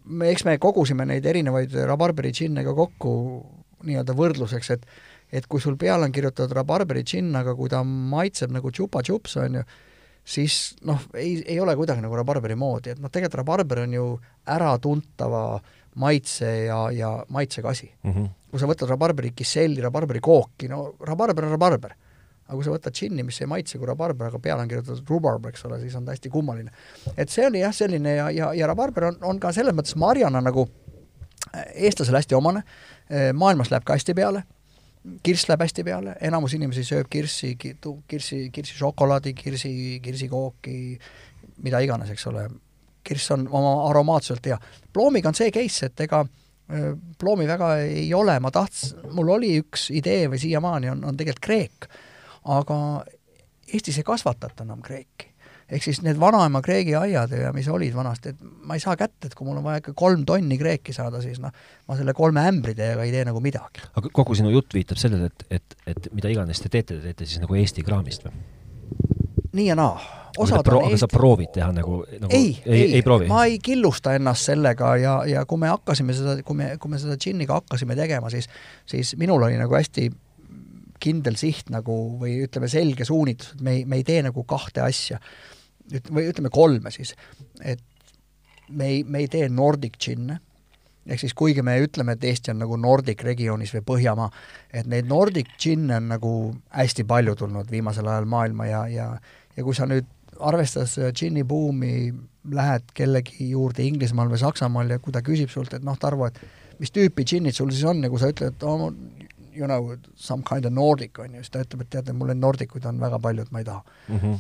me, eks me kogusime neid erinevaid rabarberi džinne ka kokku nii-öelda võrdluseks, et et kui sul peale on kirjutatud rabarberi džinn, aga kui ta maitseb nagu tšupa-tšups, on ju, siis noh, ei, ei ole kuidagi nagu rabarberi moodi, et noh, tegelikult rabarber on ju äratuntava maitse ja, ja maitsega asi. mm -hmm. kui sa võtad rabarberi kisselli, rabarberi kooki, no rabarber on rabarber. aga kui sa võtad džinni, mis ei maitse kui rabarber, aga peale on kirjutatud rhubarb, eks ole, siis on ta hästi kummaline. et see oli jah, selline ja, ja, ja rabarber on, on ka selles mõttes marjana nagu eestlasele hästi omane, maailmas läheb ka hästi peale, kirss läheb hästi peale, enamus inimesi sööb kirssi, kirssi, kirsišokolaadi, kirsi, kirsikooki, mida iganes, eks ole, kirss on oma aromaatselt hea. ploomiga on see case, et ega ploomi väga ei ole, ma tahts-, mul oli üks idee või siiamaani on, on tegelikult kreek, aga Eestis ei kasvatata enam kreeki. Ehk siis need vanaema kreegiaiad ja mis olid vanasti, et ma ei saa kätte, et kui mul on vaja ikka kolm tonni kreeki saada, siis noh, ma selle kolme ämbridega ei tee nagu midagi. aga kogu sinu jutt viitab sellele, et, et, et mida iganes te teete, te teete siis nagu Eesti kraamist või? nii ja naa. aga sa, pro aga sa proovid teha nagu, nagu ei, ei, ei, ei proovi? ma ei killusta ennast sellega ja, ja kui me hakkasime seda, kui me, kui me seda džinniga hakkasime tegema, siis siis minul oli nagu hästi kindel siht nagu või ütleme, selge suunitlus, et me ei, me ei tee nagu kahte asja. Üt-, või ütleme kolme siis. et me ei, me ei tee Nordic džinne, ehk siis kuigi me ütleme, et Eesti on nagu Nordic regioonis või Põhjamaa, et neid Nordic džinne on nagu hästi palju tulnud viimasel ajal maailma ja, ja ja kui sa nüüd arvestades džinni buumi lähed kellegi juurde Inglismaal või Saksamaal ja kui ta küsib sult, et noh, Tarvo, et mis tüüpi džinnid sul siis on ja kui sa ütled, et oh, you know, some kind of Nordic, on ju, siis ta ütleb, et teate, mul neid Nordikuid on väga palju, et ma ei taha mm. -hmm.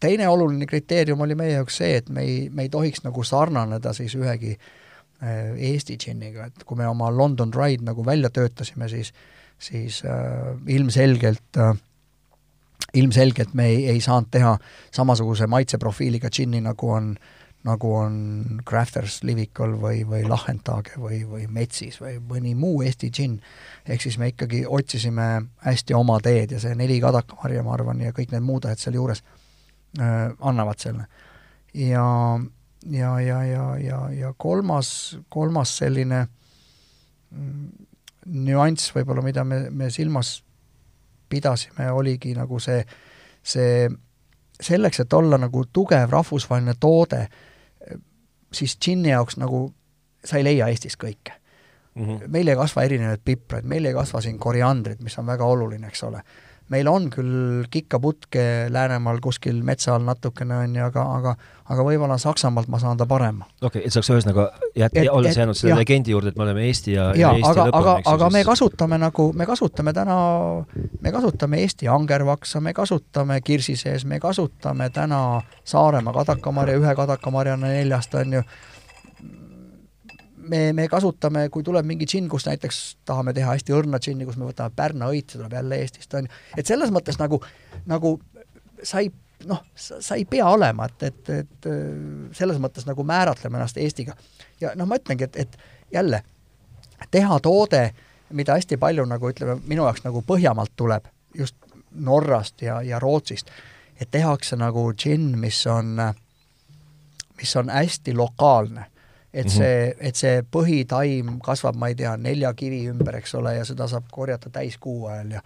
Teine oluline kriteerium oli meie jaoks see, et me ei, me ei tohiks nagu sarnaneda siis ühegi äh, Eesti džinniga, et kui me oma London Dried nagu välja töötasime, siis siis äh, ilmselgelt äh, ilmselgelt me ei, ei saanud teha samasuguse maitseprofiiliga džinni, nagu on nagu on Crafters Livikul või, või Lahendtage või, või Metsis või mõni muu Eesti džinn. ehk siis me ikkagi otsisime hästi oma teed ja see neli kadakamarja, ma arvan, ja kõik need muud asjad sealjuures äh, annavad selle. ja, ja, ja, ja, ja, ja kolmas, kolmas selline mm, nüanss võib-olla, mida me, me silmas pidasime, oligi nagu see, see selleks, et olla nagu tugev rahvusvaheline toode, siis džinni jaoks nagu sa ei leia Eestis kõike mm. -hmm. meil ei kasva erinevaid pipraid, meil ei kasva siin koriandrit, mis on väga oluline, eks ole. Meil on küll kikkaputke Läänemaal kuskil metsa all natukene, on ju, aga, aga aga võib-olla Saksamaalt ma saan ta parema. okei okay,, et saaks ühesõnaga jät-, olles jäänud selle legendi juurde, et me oleme Eesti ja, ja, Eesti aga, aga, aga me siis- kasutame nagu, me kasutame täna, me kasutame Eesti angervaksa, me kasutame kirsi sees, me kasutame täna Saaremaa kadakamarja, ühe kadakamarjana neljast, on ju, me, me kasutame, kui tuleb mingi džinn, kus näiteks tahame teha hästi õrna džinni, kus me võtame Pärna õit, see tuleb jälle Eestist, on ju, et selles mõttes nagu, nagu sa ei noh, sa ei pea olema, et, et, et selles mõttes nagu määratleme ennast Eestiga. ja noh, ma ütlengi, et, et jälle, teha toode, mida hästi palju nagu ütleme, minu jaoks nagu Põhjamaalt tuleb, just Norrast ja, ja Rootsist, et tehakse nagu džinn, mis on, mis on hästi lokaalne et see, et see põhitaim kasvab, ma ei tea, nelja kivi ümber, eks ole, ja seda saab korjata täiskuu ajal ja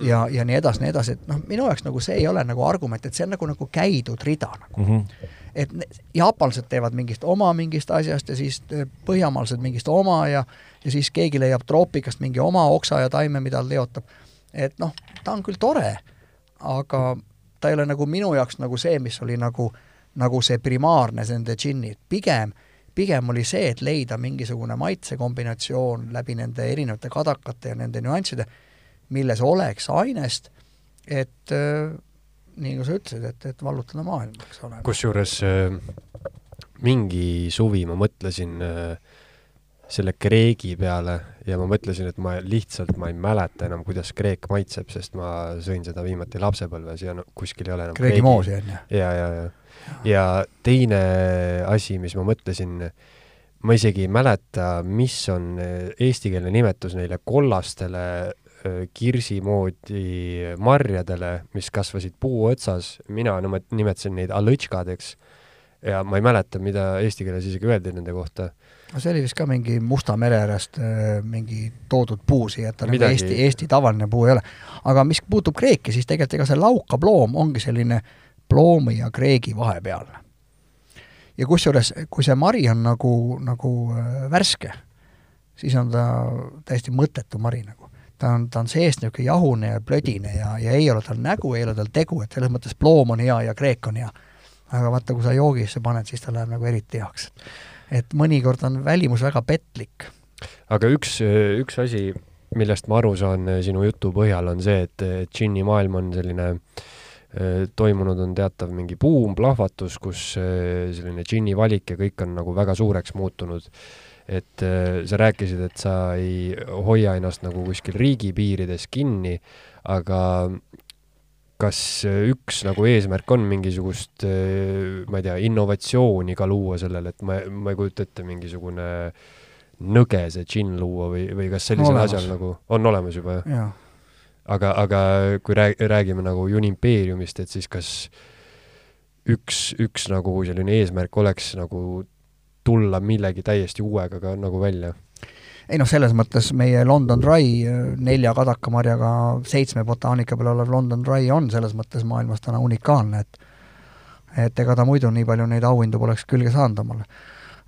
ja, ja nii edasi, nii edasi, et noh, minu jaoks nagu see ei ole nagu argument, et see on nagu, nagu käidud rida nagu mm. -hmm. et jaapanlased teevad mingist oma mingist asjast ja siis eh, põhjamaalased mingist oma ja ja siis keegi leiab troopikast mingi oma oksa ja taime, mida leotab. et noh, ta on küll tore, aga ta ei ole nagu minu jaoks nagu see, mis oli nagu nagu see primaarne, nende džinnid, pigem pigem oli see, et leida mingisugune maitsekombinatsioon läbi nende erinevate kadakate ja nende nüansside, milles oleks ainest, et äh, nii nagu sa ütlesid, et, et vallutada maailma, eks ole. kusjuures äh, mingi suvi ma mõtlesin äh, selle kreegi peale ja ma mõtlesin, et ma lihtsalt, ma ei mäleta enam, kuidas kreek maitseb, sest ma sõin seda viimati lapsepõlves ja no kuskil ei ole enam kreegimoosi, on ju? ja, ja, ja. Ja teine asi, mis ma mõtlesin, ma isegi ei mäleta, mis on eestikeelne nimetus neile kollastele kirsi moodi marjadele, mis kasvasid puu otsas, mina nimetasin neid alõtškadeks. Ja ma ei mäleta, mida eesti keeles isegi öeldi nende kohta. No see oli vist ka mingi Musta mere äärest äh, mingi toodud puu siia, et ta nagu Eesti, Eesti tavaline puu ei ole. aga mis puutub kreeki, siis tegelikult ega see laukaploom ongi selline ploomi ja kreegi vahepealne. ja kusjuures, kui see mari on nagu, nagu äh, värske, siis on ta täiesti mõttetu mari nagu. ta on, ta on seest niisugune jahune ja plödine ja, ja ei ole tal nägu, ei ole tal tegu, et selles mõttes ploom on hea ja kreek on hea. aga vaata, kui sa joogisse paned, siis ta läheb nagu eriti heaks et mõnikord on välimus väga petlik. aga üks, üks asi, millest ma aru saan sinu jutu põhjal, on see, et džinni maailm on selline äh, toimunud on teatav mingi buum, plahvatus, kus äh, selline džinni valik ja kõik on nagu väga suureks muutunud. et äh, sa rääkisid, et sa ei hoia ennast nagu kuskil riigipiirides kinni, aga kas äh, üks nagu eesmärk on mingisugust, äh, ma ei tea, innovatsiooni ka luua sellele, et ma, ma ei kujuta ette, mingisugune nõgese džinn luua või, või kas sellisel olemas. asjal nagu on olemas juba, jah ja.? Aga, aga kui rääg-, räägime nagu Unimpeeriumist, et siis kas üks, üks nagu selline eesmärk oleks nagu tulla millegi täiesti uuega ka nagu välja ei noh, selles mõttes meie London Dry nelja kadakamarjaga seitsme botaanika peal olev London Dry on selles mõttes maailmas täna unikaalne, et et ega ta muidu nii palju neid auhindu poleks külge saanud omale.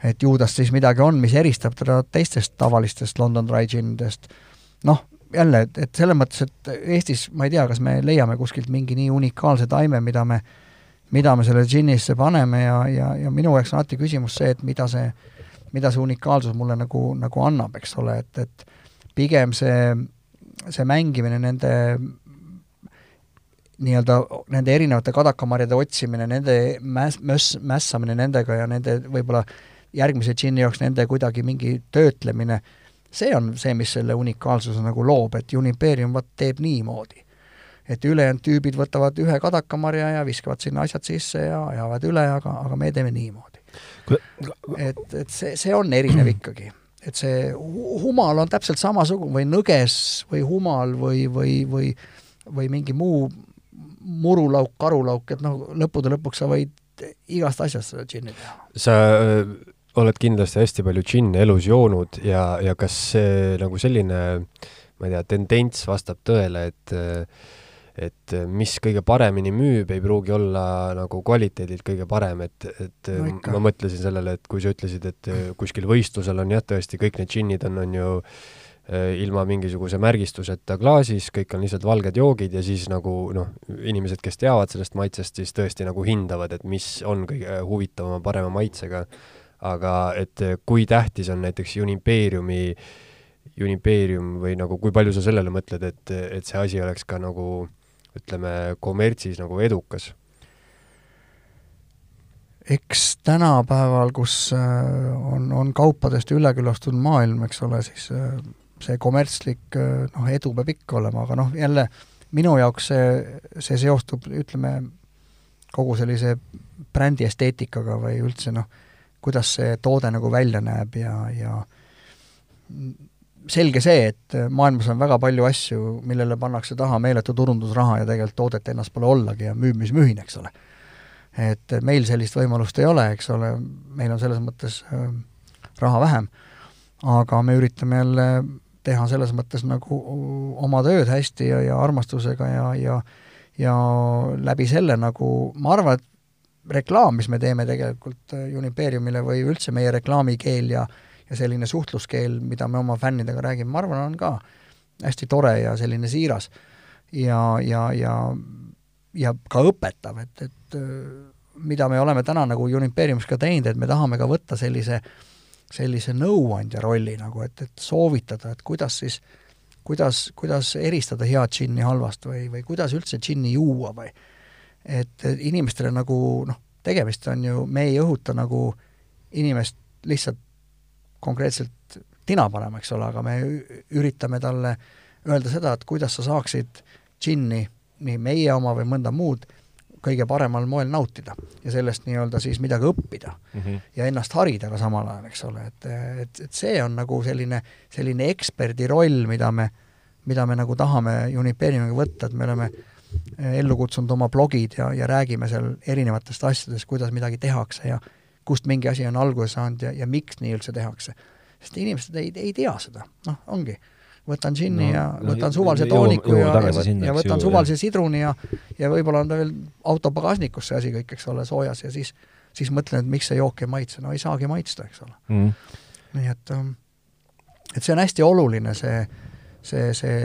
et ju tast siis midagi on, mis eristab teda teistest tavalistest London Dry džinnidest, noh, jälle, et, et selles mõttes, et Eestis ma ei tea, kas me leiame kuskilt mingi nii unikaalse taime, mida me mida me selle džinnisse paneme ja, ja, ja minu jaoks on alati küsimus see, et mida see mida see unikaalsus mulle nagu, nagu annab, eks ole, et, et pigem see, see mängimine nende nii-öelda nende erinevate kadakamarjade otsimine, nende mäss, möss, mässamine nendega ja nende võib-olla järgmise džinni jaoks nende kuidagi mingi töötlemine, see on see, mis selle unikaalsuse nagu loob, et Unipeerium vot teeb niimoodi. et ülejäänud tüübid võtavad ühe kadakamarja ja viskavad sinna asjad sisse ja ajavad üle, aga, aga me teeme niimoodi et, et see, see on erinev ikkagi. et see humal on täpselt samasugune või nõges või humal või, või, või, või mingi muu murulauk, karulauk, et noh, lõppude lõpuks sa võid igast asjast seda džinni teha. sa oled kindlasti hästi palju džinni elus joonud ja, ja kas see nagu selline, ma ei tea, tendents vastab tõele, et et mis kõige paremini müüb, ei pruugi olla nagu kvaliteedilt kõige parem, et, et no ikka. ma mõtlesin sellele, et kui sa ütlesid, et kuskil võistlusel on jah, tõesti kõik need džinnid on, on ju ilma mingisuguse märgistuseta klaasis, kõik on lihtsalt valged joogid ja siis nagu noh, inimesed, kes teavad sellest maitsest, siis tõesti nagu hindavad, et mis on kõige huvitavama, parema maitsega. Aga et kui tähtis on näiteks Unipeeriumi, Unipeerium või nagu kui palju sa sellele mõtled, et, et see asi oleks ka nagu ütleme, kommertsis nagu edukas? eks tänapäeval, kus äh, on, on kaupadest üleküllastunud maailm, eks ole, siis äh, see kommertslik noh, edu peab ikka olema, aga noh, jälle minu jaoks see, see seostub, ütleme, kogu sellise brändi esteetikaga või üldse noh, kuidas see toode nagu välja näeb ja, ja selge see, et maailmas on väga palju asju, millele pannakse taha meeletu turundusraha ja tegelikult toodet ennast pole ollagi ja müüb, mis mühin, eks ole. et meil sellist võimalust ei ole, eks ole, meil on selles mõttes äh, raha vähem, aga me üritame jälle teha selles mõttes nagu oma tööd hästi ja, ja armastusega ja, ja ja läbi selle nagu, ma arvan, et reklaam, mis me teeme tegelikult Unipeeriumile või üldse meie reklaamikeel ja ja selline suhtluskeel, mida me oma fännidega räägime, ma arvan, on ka hästi tore ja selline siiras. ja, ja, ja, ja ka õpetav, et, et äh, mida me oleme täna nagu Unimperiumis ka teinud, et me tahame ka võtta sellise, sellise nõuandja rolli nagu, et, et soovitada, et kuidas siis, kuidas, kuidas eristada head džinni halvast või, või kuidas üldse džinni juua või et inimestele nagu noh, tegemist on ju, me ei õhuta nagu inimest lihtsalt konkreetselt tina panema, eks ole, aga me üritame talle öelda seda, et kuidas sa saaksid džinni, nii meie oma või mõnda muud, kõige paremal moel nautida ja sellest nii-öelda siis midagi õppida mm -hmm. ja ennast harida ka samal ajal, eks ole, et, et, et see on nagu selline, selline eksperdi roll, mida me, mida me nagu tahame Unipeeriumiga võtta, et me oleme ellu kutsunud oma blogid ja, ja räägime seal erinevatest asjadest, kuidas midagi tehakse ja kust mingi asi on alguse saanud ja, ja miks nii üldse tehakse. sest inimesed ei, ei tea seda, noh, ongi. võtan džinni no, ja võtan no, suvalise tooniku ja, ja, sinna, ja võtan ju, suvalise sidruni ja ja võib-olla on ta veel auto pagasnikus see asi kõik, eks ole, soojas ja siis siis mõtlen, et miks see jook ei maitse, no ei saagi maitsta, eks ole. Mm.. nii et ähm, et see on hästi oluline, see, see, see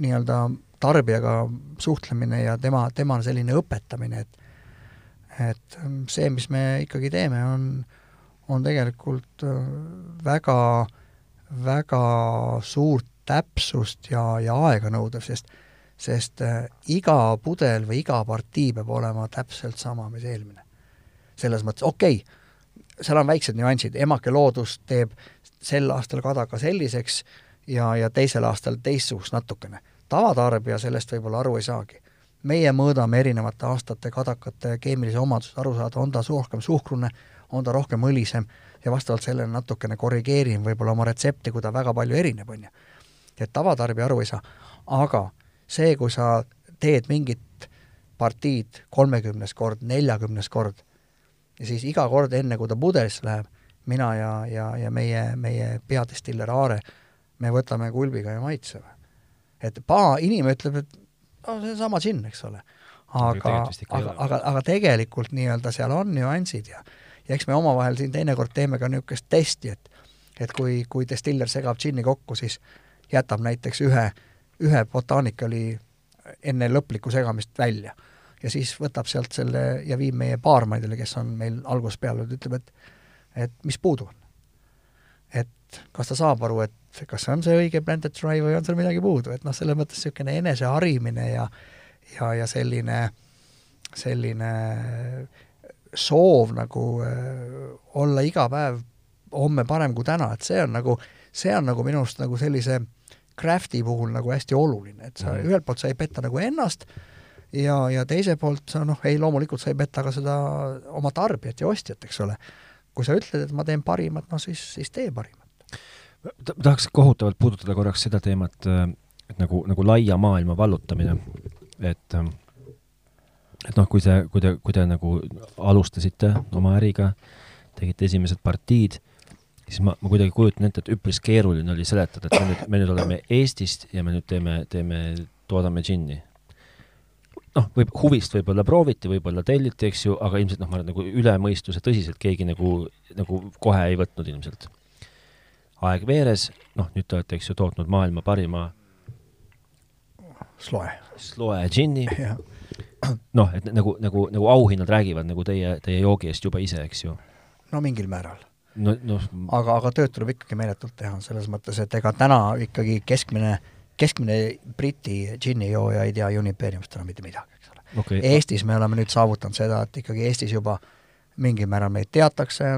nii-öelda tarbijaga suhtlemine ja tema, tema selline õpetamine, et et ähm, see, mis me ikkagi teeme, on, on tegelikult äh, väga väga suurt täpsust ja, ja aega nõudev, sest sest äh, iga pudel või iga partii peab olema täpselt sama, mis eelmine. selles mõttes, okei okay,, seal on väiksed nüansid, emake loodus teeb sel aastal kadaka selliseks ja, ja teisel aastal teistsugust natukene. Tavatarbija sellest võib-olla aru ei saagi. meie mõõdame erinevate aastate kadakate keemilisi omadusi, aru saada, on ta rohkem suhkrune, on ta rohkem õlisem ja vastavalt sellele natukene korrigeerin võib-olla oma retsepti, kui ta väga palju erineb, on ju. et tavatarbija aru ei saa. aga see, kui sa teed mingit partiid kolmekümnes kord, neljakümnes kord ja siis iga kord, enne kui ta pudelisse läheb, mina ja, ja, ja meie, meie peadestiller Aare, me võtame kulbiga ja maitseme. Et paha inimene ütleb, et no see on sama džinn, eks ole. aga, aga, aga, aga tegelikult nii-öelda seal on nüansid ja ja eks me omavahel siin teinekord teeme ka niisugust testi, et et kui, kui destiller segab džinni kokku, siis jätab näiteks ühe, ühe botaanikali enne lõplikku segamist välja. ja siis võtab sealt selle ja viib meie baarmaidele, kes on meil algusest peale, ütleb, et et mis puudu on. et kas ta saab aru, et kas see on see õige blended dry või on seal midagi puudu, et noh, selles mõttes niisugune eneseharimine ja ja, ja selline, selline soov nagu äh, olla iga päev homme parem kui täna, et see on nagu, see on nagu minu arust nagu sellise craft'i puhul nagu hästi oluline, et sa mm. ühelt poolt sa ei peta nagu ennast ja, ja teiselt poolt sa noh, ei loomulikult sa ei peta ka seda oma tarbijat ja ostjat, eks ole. kui sa ütled, et ma teen parimat, no siis, siis tee parimat. Tahaks kohutavalt puudutada korraks seda teemat, et nagu, nagu laia maailma vallutamine, et et noh, kui see, kui te, kui te nagu alustasite oma äriga, tegite esimesed partiid, siis ma, ma kuidagi kujutan ette, et üpris keeruline oli seletada, et me nüüd, me nüüd oleme Eestist ja me nüüd teeme, teeme, toodame džinni. noh, võib, huvist võib-olla prooviti, võib-olla telliti, eks ju, aga ilmselt noh, ma arvan, nagu üle mõistuse tõsiselt keegi nagu, nagu kohe ei võtnud ilmselt. Aeg veeres, noh, nüüd te olete, eks ju, tootnud maailma parima sloe. sloe džinni noh, et nagu, nagu, nagu auhinnad räägivad nagu teie, teie joogi eest juba ise, eks ju? no mingil määral. no, noh aga, aga tööd tuleb ikkagi meeletult teha, selles mõttes, et ega täna ikkagi keskmine, keskmine Briti džinnijooja ei tea Uniperiumist enam mitte midagi, eks ole okay.. Eestis me oleme nüüd saavutanud seda, et ikkagi Eestis juba mingil määral meid teatakse,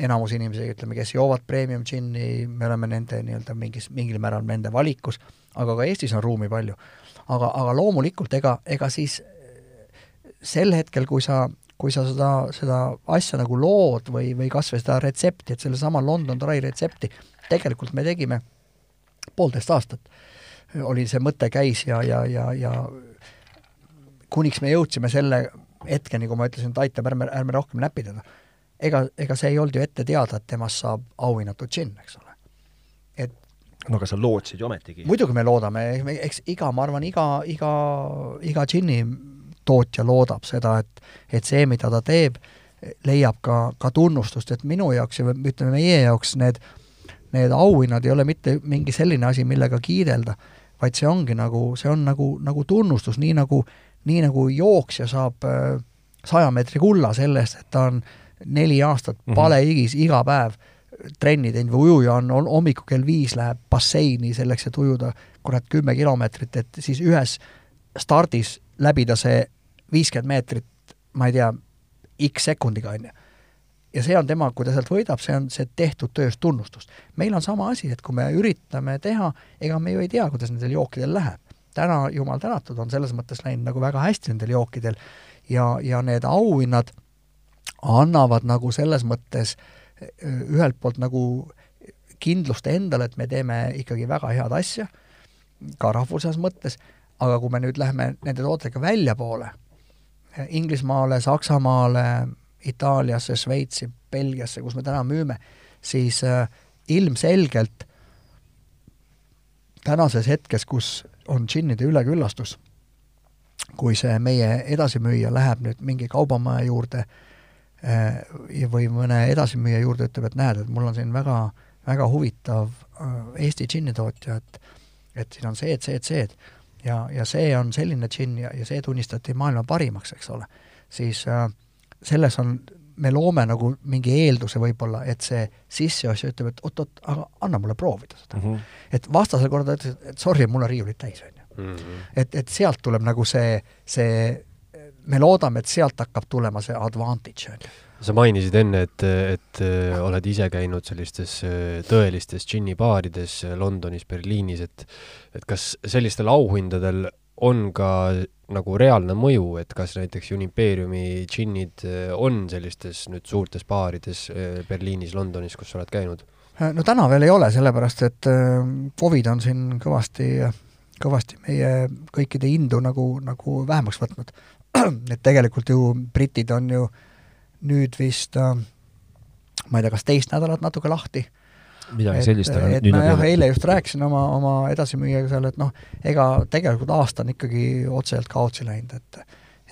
enamus inimesi, ütleme, kes joovad premium džinni, me oleme nende nii-öelda mingis, mingil määral nende valikus, aga ka Eestis on ruumi palju. aga, aga loomulikult ega, ega siis sel hetkel, kui sa, kui sa seda, seda asja nagu lood või, või kas või seda retsepti, et sellesama London Dry retsepti, tegelikult me tegime poolteist aastat, oli see mõte käis ja, ja, ja, ja kuniks me jõudsime selle hetkeni, kui ma ütlesin, et aitab, ärme, ärme rohkem näpi teda. Ega, ega see ei olnud ju ette teada, et temast saab auhinnatud džinn, eks ole. et no aga sa lootsid ju ometigi? muidugi me loodame, eks iga, ma arvan, iga, iga, iga džinni tootja loodab seda, et, et see, mida ta teeb, leiab ka, ka tunnustust, et minu jaoks ja ütleme, meie jaoks need, need auhinnad ei ole mitte mingi selline asi, millega kiidelda, vaid see ongi nagu, see on nagu, nagu tunnustus, nii nagu, nii nagu jooksja saab äh, saja meetri kulla selle eest, et ta on neli aastat Mhm. palehigis iga päev trenni teinud või ujuja on, on hommikul kell viis läheb basseini selleks, et ujuda kurat kümme kilomeetrit, et siis ühes stardis läbida see viiskümmend meetrit, ma ei tea, X sekundiga, on ju. ja see on tema, kui ta sealt võidab, see on see tehtud tööst tunnustus. meil on sama asi, et kui me üritame teha, ega me ju ei tea, kuidas nendel jookidel läheb. täna, jumal tänatud, on selles mõttes läinud nagu väga hästi nendel jookidel ja, ja need auhinnad annavad nagu selles mõttes öö, ühelt poolt nagu kindlust endale, et me teeme ikkagi väga head asja, ka rahvusvahelises mõttes, aga kui me nüüd läheme nende tootega väljapoole, Inglismaale, Saksamaale, Itaaliasse, Šveitsi, Belgiasse, kus me täna müüme, siis äh, ilmselgelt tänases hetkes, kus on džinnide üleküllastus, kui see meie edasimüüja läheb nüüd mingi kaubamaja juurde äh, või mõne edasimüüja juurde, ütleb, et näed, et mul on siin väga, väga huvitav äh, Eesti džinnitootja, et et siin on see-d, see-d, see-d ja, ja see on selline džinn ja, ja see tunnistati maailma parimaks, eks ole, siis äh, selles on, me loome nagu mingi eelduse võib-olla, et see sisseostja ütleb, et oot-oot, aga anna mulle proovida seda mm. -hmm. et vastasel korral ta ütles, et sorry, mul on riiulid täis, on ju. et, et sealt tuleb nagu see, see, me loodame, et sealt hakkab tulema see advantage, on ju sa mainisid enne, et, et äh, oled ise käinud sellistes äh, tõelistes džinnibaarides äh, Londonis, Berliinis, et et kas sellistel auhindadel on ka nagu reaalne mõju, et kas näiteks Unimperiumi džinnid on sellistes nüüd suurtes baarides Berliinis, Londonis, kus sa oled käinud? no täna veel ei ole, sellepärast et Covid on siin kõvasti, kõvasti meie kõikide indu nagu, nagu vähemaks võtnud. et tegelikult ju britid on ju nüüd vist äh, ma ei tea, kas teist nädalat natuke lahti. midagi sellist, aga nüüd on jah, eile just rääkisin oma, oma edasimüüjaga seal, et noh, ega tegelikult aasta on ikkagi otseselt kaotsi läinud, et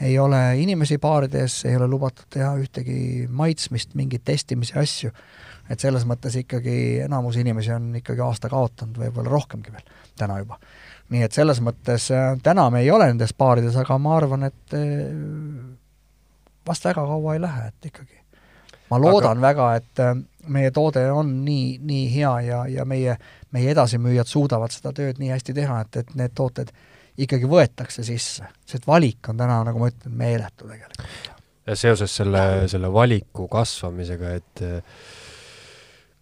ei ole inimesi baarides, ei ole lubatud teha ühtegi maitsmist, mingeid testimisi asju, et selles mõttes ikkagi enamus inimesi on ikkagi aasta kaotanud, võib-olla rohkemgi veel, täna juba. Nii et selles mõttes äh, täna me ei ole nendes baarides, aga ma arvan, et äh, vast väga kaua ei lähe, et ikkagi. ma loodan Aga... väga, et äh, meie toode on nii, nii hea ja, ja meie, meie edasimüüjad suudavad seda tööd nii hästi teha, et, et need tooted ikkagi võetakse sisse. see valik on täna, nagu ma ütlen, meeletu tegelikult. ja seoses selle, selle valiku kasvamisega, et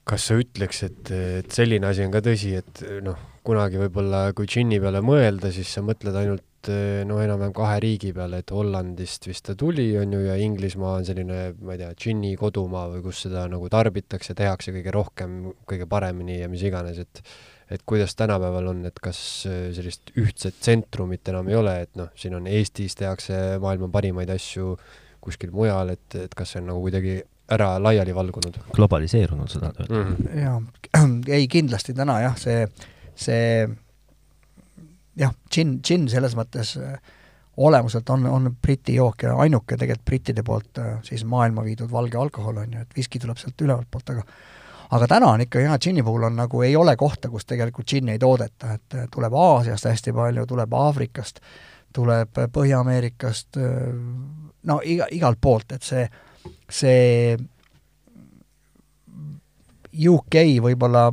kas sa ütleks, et, et selline asi on ka tõsi, et noh, kunagi võib-olla kui džinni peale mõelda, siis sa mõtled ainult no enam-vähem kahe riigi peale, et Hollandist vist ta tuli, on ju, ja Inglismaa on selline, ma ei tea, džinni kodumaa või kus seda nagu tarbitakse, tehakse kõige rohkem, kõige paremini ja mis iganes, et et kuidas tänapäeval on, et kas sellist ühtset tsentrumit enam ei ole, et noh, siin on Eestis tehakse maailma parimaid asju kuskil mujal, et, et kas see on nagu kuidagi ära laiali valgunud? globaliseerunud, sa tahad öelda mm? -hmm. jaa, ei kindlasti täna jah, see, see jah, džinn, džinn selles mõttes äh, olemuselt on, on Briti jook ja ainuke tegelikult brittide poolt äh, siis maailma viidud valge alkohol on ju, et viski tuleb sealt ülevalt poolt, aga aga täna on ikka jah, džinni puhul on nagu, ei ole kohta, kus tegelikult džinni ei toodeta, et äh, tuleb Aasiast hästi palju, tuleb Aafrikast, tuleb Põhja-Ameerikast, no iga, igalt poolt, et see, see UK võib-olla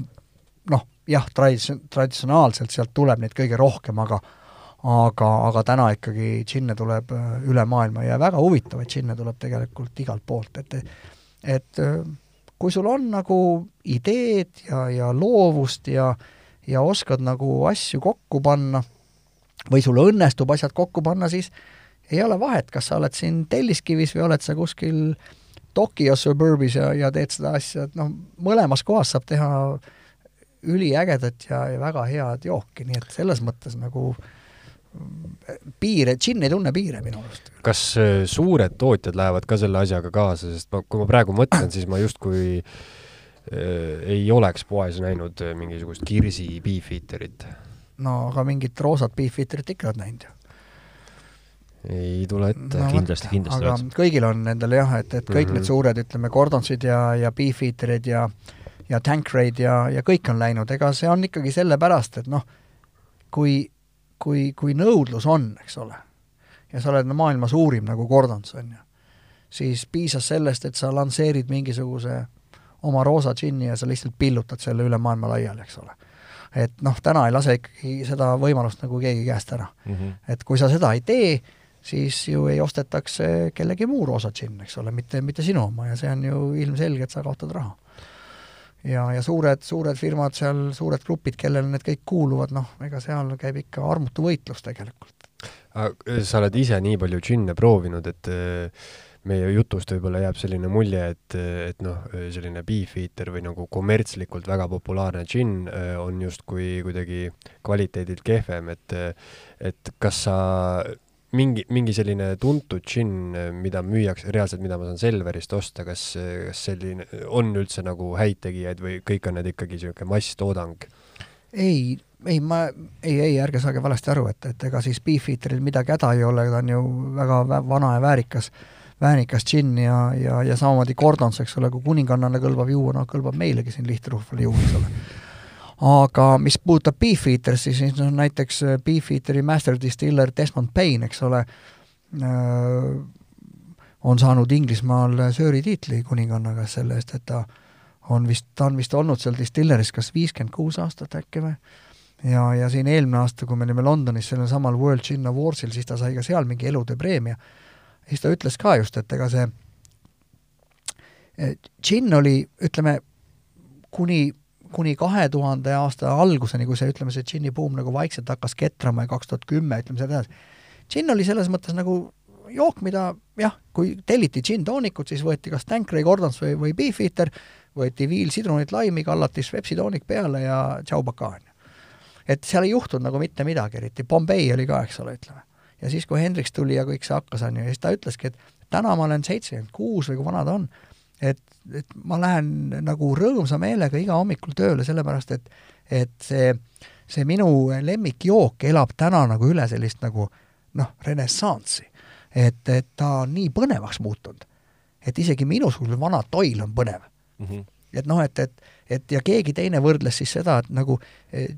jah, traditsioon, traditsionaalselt sealt tuleb neid kõige rohkem, aga aga, aga täna ikkagi džinne tuleb äh, üle maailma ja väga huvitavaid džinne tuleb tegelikult igalt poolt, et et äh, kui sul on nagu ideed ja, ja loovust ja ja oskad nagu asju kokku panna või sul õnnestub asjad kokku panna, siis ei ole vahet, kas sa oled siin Telliskivis või oled sa kuskil Tokyo suburbis ja, ja teed seda asja, et noh, mõlemas kohas saab teha äh, üliägedat ja, ja väga head jooki, nii et selles mõttes nagu mm, piire, džinn ei tunne piire minu arust. kas äh, suured tootjad lähevad ka selle asjaga kaasa, sest ma, kui ma praegu mõtlen, siis ma justkui äh, ei oleks poes näinud äh, mingisugust Kirsi beefeaterit. no aga mingit roosat beefeaterit ikka oled näinud ju ei tule ette no,. kindlasti, kindlasti. aga kõigil on nendel jah, et, et kõik mm -hmm. need suured, ütleme, Gordonsid ja, ja Beefeaterid ja ja Tankraid ja, ja kõik on läinud, ega see on ikkagi sellepärast, et noh, kui, kui, kui nõudlus on, eks ole, ja sa oled no, maailma suurim nagu Gordons, on ju, siis piisas sellest, et sa lansseerid mingisuguse oma roosa džinni ja sa lihtsalt pillutad selle üle maailma laiali, eks ole. et noh, täna ei lase ikkagi seda võimalust nagu keegi käest ära mm. -hmm. et kui sa seda ei tee, siis ju ei ostetaks kellegi muu roosa džinn, eks ole, mitte, mitte sinu oma ja see on ju ilmselge, et sa kaotad raha ja, ja suured, suured firmad seal, suured grupid, kellele need kõik kuuluvad, noh, ega seal käib ikka armutu võitlus tegelikult. sa oled ise nii palju džinne proovinud, et äh, meie jutust võib-olla jääb selline mulje, et, et noh, selline beefeater või nagu kommertslikult väga populaarne džinn äh, on justkui kuidagi kvaliteedilt kehvem, et et kas sa mingi, mingi selline tuntud džinn, mida müüakse reaalselt, mida ma saan Selverist osta, kas, kas selline on üldse nagu häid tegijaid või kõik on need ikkagi niisugune masstoodang? ei, ei ma, ei, ei, ärge saage valesti aru, et, et ega siis Beefeateril midagi häda ei ole, ta on ju väga vana ja väärikas, väärikas džinn ja, ja, ja samamoodi Gordons, eks ole, kui kuningannale kõlbab juua, noh, kõlbab meilegi siin lihtrahvale juua, eks ole aga mis puudutab Beefeatersi, siis no näiteks äh, Beefeateri master distiller Desmond Payne, eks ole, äh, on saanud Inglismaal sööri tiitli kuninganna käest selle eest, et ta on vist, ta on vist olnud seal distilleris kas viiskümmend kuus aastat äkki või, ja, ja siin eelmine aasta, kui me olime Londonis sellel samal World Gin Awardsil, siis ta sai ka seal mingi elutöö preemia. siis ta ütles ka just, et ega see džinn oli, ütleme, kuni kuni kahe tuhande aasta alguseni, kui see, ütleme, see džinni buum nagu vaikselt hakkas ketrama ja kaks tuhat kümme, ütleme seda edasi, džinn oli selles mõttes nagu jook, mida jah, kui telliti džinntoonikut, siis võeti kas Tanqueray Gordons või, või Beefeater, võeti viil, sidrunit, laimi, kallati Schweppesi toonik peale ja tšau baka, on ju. et seal ei juhtunud nagu mitte midagi, eriti Bombay oli ka, eks ole, ütleme. ja siis, kui Hendriks tuli ja kõik see hakkas, on ju, ja siis ta ütleski, et täna ma olen seitsekümmend kuus või kui vana ta on, et, et ma lähen nagu rõõmsa meelega iga hommikul tööle, sellepärast et, et see, see minu lemmikjook elab täna nagu üle sellist nagu noh, renessanssi. et, et ta on nii põnevaks muutunud, et isegi minusugune vana toil on põnev mm. -hmm. et noh, et, et, et ja keegi teine võrdles siis seda, et nagu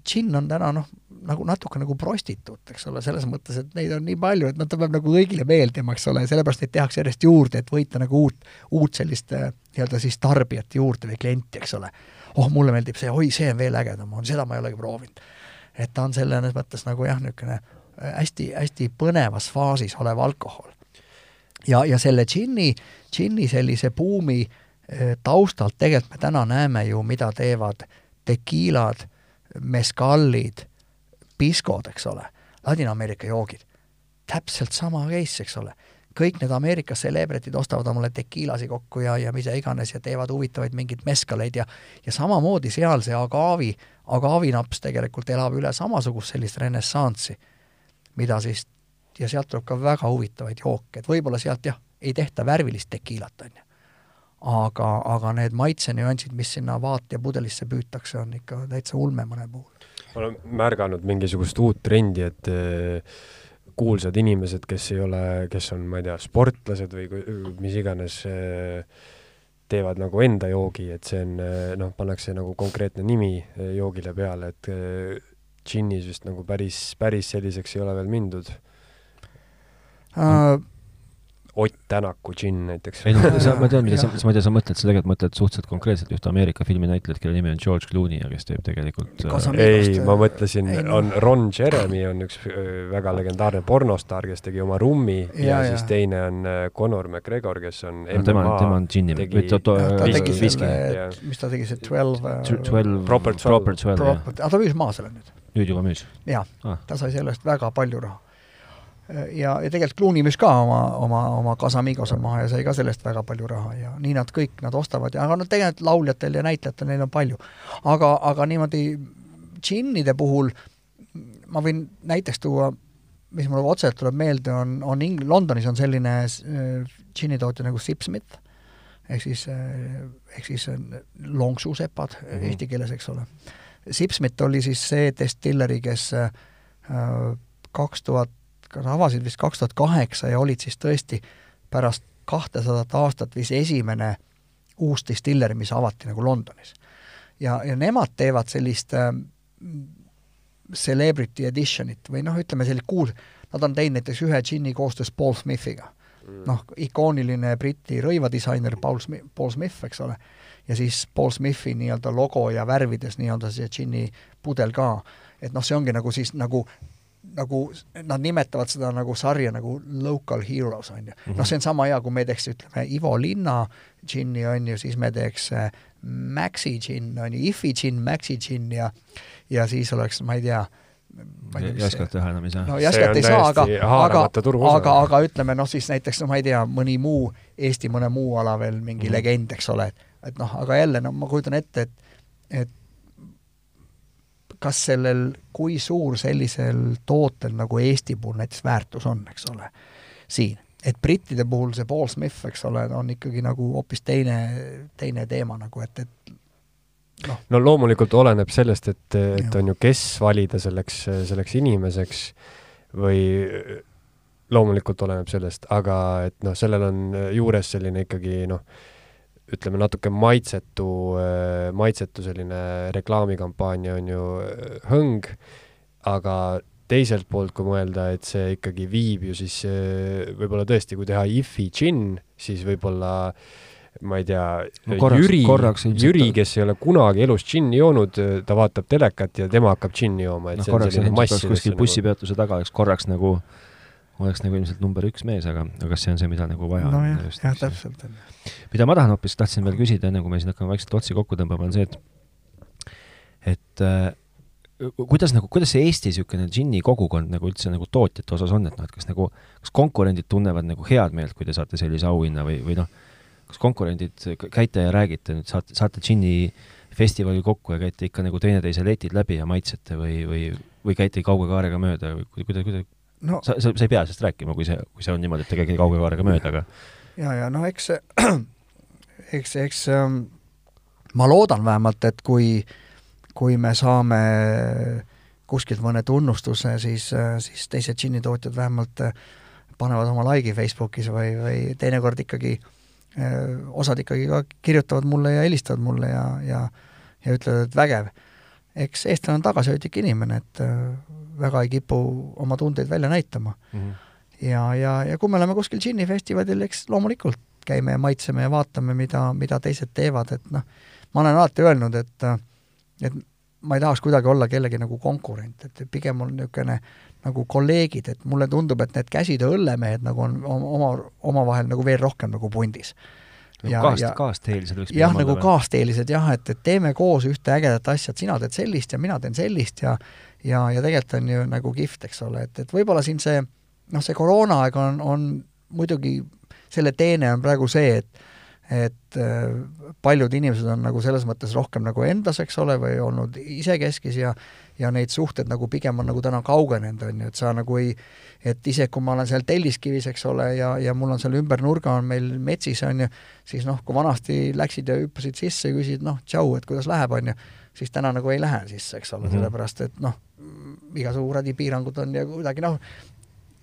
džinn on täna noh, nagu natuke nagu prostituut, eks ole, selles mõttes, et neid on nii palju, et noh, ta peab nagu kõigile meeldima, eks ole, ja sellepärast neid tehakse järjest juurde, et võita nagu uut, uut sellist äh, nii-öelda siis tarbijat juurde või klienti, eks ole. oh, mulle meeldib see, oi, see on veel ägedam, on, seda ma ei olegi proovinud. et ta on selles mõttes nagu jah, niisugune hästi-hästi äh, põnevas faasis olev alkohol. ja, ja selle džinni, džinni sellise buumi äh, taustalt tegelikult me täna näeme ju, mida teevad tekiilad, meskallid piskod, eks ole, Ladina-Ameerika joogid. täpselt sama case, eks ole. kõik need Ameerika celebritid ostavad omale tekiilasi kokku ja, ja mida iganes ja teevad huvitavaid mingeid meskaleid ja ja samamoodi seal see agaavi, agaavinaps tegelikult elab üle samasugust sellist renessanssi, mida siis, ja sealt tuleb ka väga huvitavaid jooke, et võib-olla sealt jah, ei tehta värvilist tekiilat, on ju aga, aga need maitsenüansid, mis sinna vaat- ja pudelisse püütakse, on ikka täitsa ulme mõne puhul olen märganud mingisugust uut trendi, et eh, kuulsad inimesed, kes ei ole, kes on, ma ei tea, sportlased või mis iganes, eh, teevad nagu enda joogi, et see on, eh, noh, pannakse nagu konkreetne nimi joogile peale, et džinnis vist nagu päris, päris selliseks ei ole veel mindud uh,. Ott Tänaku džinn näiteks. ei no sa, ma tean, mida sa, ma tean, sa mõtled, sa tegelikult mõtled suhteliselt konkreetselt ühte Ameerika filminäitlejat, kelle nimi on George Clooney ja kes teeb tegelikult äh, ei, ma mõtlesin, on Ron Jeremy on üks äh, väga legendaarne pornostaar, kes tegi oma Rummi ja, ja, ja siis teine on äh, Conor McGregor, kes on no, tema, tema on džinni, või ta, ta, ta tegi selle, mis ta tegi, see Twelve Twelve, Proper Twelve, jah. aga ta müüs maha selle nüüd. nüüd juba müüs? jaa ah., ta sai selle eest väga palju raha ja, ja tegelikult müüs ka oma, oma, oma Casamigose maha ja sai ka sellest väga palju raha ja nii nad kõik, nad ostavad ja aga no tegelikult lauljatel ja näitlejatel neil on palju. aga, aga niimoodi džinnide puhul ma võin näiteks tuua, mis mulle otseselt tuleb meelde, on, on Ing-, Londonis on selline äh, džinnitootja nagu Sipsmith, ehk siis, äh, ehk siis äh, lonksusepad mm -hmm. eesti keeles, eks ole. Sipsmith oli siis see destilleri, kes kaks tuhat kas avasid vist kaks tuhat kaheksa ja olid siis tõesti pärast kahtesadat aastat vist esimene uus distiller, mis avati nagu Londonis. ja, ja nemad teevad sellist äh, celebrity edition'it või noh, ütleme sellist kuul-, nad on teinud näiteks ühe džinni koostöös Paul Smithiga. noh, ikooniline Briti rõivadisainer Paul Smith, Paul Smith, eks ole, ja siis Paul Smithi nii-öelda logo ja värvides nii-öelda see džinni pudel ka. et noh, see ongi nagu siis nagu nagu nad nimetavad seda nagu sarja nagu local heroes, on ju. noh, see on sama hea, kui me teeks, ütleme, Ivo Linna džinni, on ju, siis me teeks äh, Maxi džinn, on ju, Ifi džinn, Maxi džinn ja ja siis oleks, ma ei tea, järskult teha enam ei saa. no järskult ei saa, aga, aga, aga, aga ütleme noh, siis näiteks no ma ei tea, mõni muu, Eesti mõne muu ala veel mingi mm -hmm. legend, eks ole, et et noh, aga jälle, no ma kujutan ette, et et kas sellel, kui suur sellisel tootel nagu Eesti puhul näiteks väärtus on, eks ole, siin. et brittide puhul see Paul Smith, eks ole, on ikkagi nagu hoopis teine, teine teema nagu, et, et noh. no loomulikult oleneb sellest, et, et on ju, kes valida selleks, selleks inimeseks või loomulikult oleneb sellest, aga et noh, sellel on juures selline ikkagi noh, ütleme natuke maitsetu, maitsetu selline reklaamikampaania on ju hõng, aga teiselt poolt, kui mõelda, et see ikkagi viib ju siis võib-olla tõesti, kui teha IFI džinn, siis võib-olla äh, ma ei tea no, korraks, Jüri, Jüri, kes ei ole kunagi elus džinni joonud, ta vaatab telekat ja tema hakkab džinni jooma, et no, see on selline mass. kuskil bussipeatuse taga oleks korraks nagu, oleks nagu ilmselt number üks mees, aga, aga see on see, mida nagu vaja no, on? jah, jah, täpselt. mida ma tahan hoopis, tahtsin veel küsida, enne kui me siin hakkame vaikselt otsi kokku tõmbama, on see, et et äh, kuidas nagu, kuidas see Eesti niisugune džinni kogukond nagu üldse nagu tootjate osas on, et noh, et kas nagu, kas konkurendid tunnevad nagu head meelt, kui te saate sellise auhinna või, või noh, kas konkurendid, käite ja räägite nüüd, saate, saate džinni festivalil kokku ja käite ikka nagu teineteise letid läbi ja maitsete või, või, või käite kauge kaarega mööda või kuidas, kuidas no, sa, sa, sa ei pea sellest rääkima, kui see, kui see on niimoodi, et te käite kauge kaarega mööda, aga ja, ja noh, eks eks, eks ähm, ma loodan vähemalt, et kui, kui me saame kuskilt mõne tunnustuse, siis, siis teised džinnitootjad vähemalt panevad oma like'i Facebookis või, või teinekord ikkagi äh, Äh, osad ikkagi ka kirjutavad mulle ja helistavad mulle ja, ja ja ütlevad, et vägev. eks eestlane on tagasihoidlik inimene, et äh, väga ei kipu oma tundeid välja näitama mm. -hmm. ja, ja, ja kui me oleme kuskil džinnifestivalil, eks loomulikult käime ja maitseme ja vaatame, mida, mida teised teevad, et noh, ma olen alati öelnud, et et ma ei tahaks kuidagi olla kellegi nagu konkurent, et pigem on niisugune nagu kolleegid, et mulle tundub, et need käsitöö õllemehed nagu on oma, omavahel nagu veel rohkem nagu pundis. Ja, kaast, kaasteelised võiks jah, nagu kaasteelised jah, et, et teeme koos ühte ägedat asja, et sina teed sellist ja mina teen sellist ja ja, ja tegelikult on ju nagu kihvt, eks ole, et, et võib-olla siin see noh, see koroonaaeg on, on muidugi, selle teene on praegu see, et et äh, paljud inimesed on nagu selles mõttes rohkem nagu endas, eks ole, või olnud isekeskis ja ja neid suhted nagu pigem on nagu täna kaugenenud, on ju, et sa nagu ei, et isegi kui ma olen seal Telliskivis, eks ole, ja, ja mul on seal ümber nurga on meil metsis, on ju, siis noh, kui vanasti läksid ja hüppasid sisse ja küsisid noh, tšau, et kuidas läheb, on ju, siis täna nagu ei lähe sisse, eks ole mm, -hmm. sellepärast et noh, igasugu kuradi piirangud on ja kuidagi noh,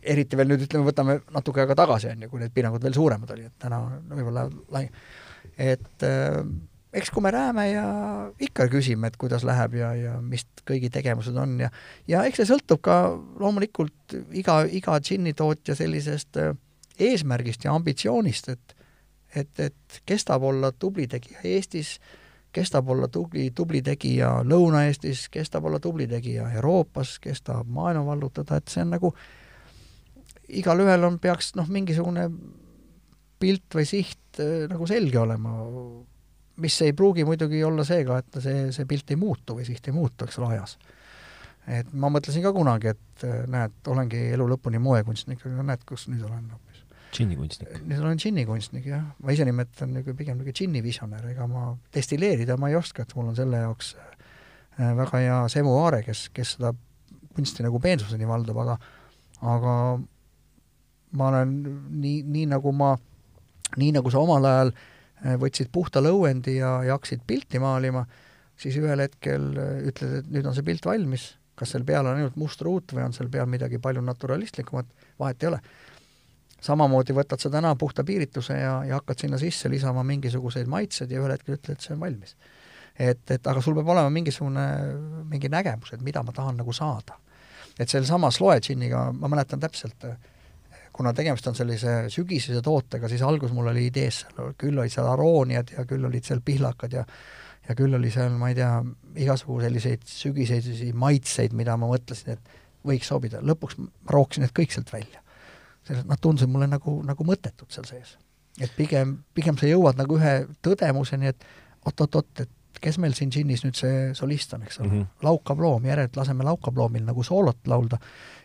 eriti veel nüüd ütleme, võtame natuke aega tagasi, on ju, kui need piirangud veel suuremad olid, et täna võib-olla lai-, et äh, eks kui me rääme ja ikka küsime, et kuidas läheb ja, ja mis kõigi tegevused on ja ja eks see sõltub ka loomulikult iga, iga džinnitootja sellisest äh, eesmärgist ja ambitsioonist, et et, et kes tahab olla tubli tegija Eestis, kes tahab olla tubli, tubli tegija Lõuna-Eestis, kes tahab olla tubli tegija Euroopas, kes tahab maailma vallutada, et see on nagu, igalühel on, peaks noh, mingisugune pilt või siht äh, nagu selge olema mis ei pruugi muidugi olla see ka, et see, see pilt ei muutu või siht ei muutu, eks ole, ajas. et ma mõtlesin ka kunagi, et äh, näed, olengi elu lõpuni moekunstnik, aga näed, kus nüüd olen hoopis. Džinnikunstnik. olen džinnikunstnik, jah. ma ise nimetan nagu pigem nagu džinnivisionär, ega ma destilleerida ma ei oska, et mul on selle jaoks äh, väga hea Semu Aare, kes, kes seda kunsti nagu peensuseni valdab, aga aga ma olen nii, nii nagu ma, nii nagu sa omal ajal Äh, võtsid puhta lõuendi ja, ja hakkasid pilti maalima, siis ühel hetkel äh, ütled, et nüüd on see pilt valmis, kas seal peal on ainult must ruut või on seal peal midagi palju naturalistlikumat, vahet ei ole. Samamoodi võtad sa täna puhta piirituse ja, ja hakkad sinna sisse lisama mingisuguseid maitseid ja ühel hetkel ütled, et see on valmis. et, et aga sul peab olema mingisugune, mingi nägemus, et mida ma tahan nagu saada. et sellesama Sloe džinniga ma mäletan täpselt, kuna tegemist on sellise sügisese tootega, siis alguses mul oli idees seal, küll olid seal arooniad ja küll olid seal pihlakad ja ja küll oli seal, ma ei tea, igasugu selliseid sügiseid maitseid, mida ma mõtlesin, et võiks sobida, lõpuks ma rooksin need kõik sealt välja. Selles, nad tundusid mulle nagu, nagu mõttetud seal sees. et pigem, pigem sa jõuad nagu ühe tõdemuseni, et oot-oot-oot, et kes meil siin džinnis nüüd see solist on, eks ole mm -hmm., laukav loom, järelikult laseme laukav loomil nagu soolot laulda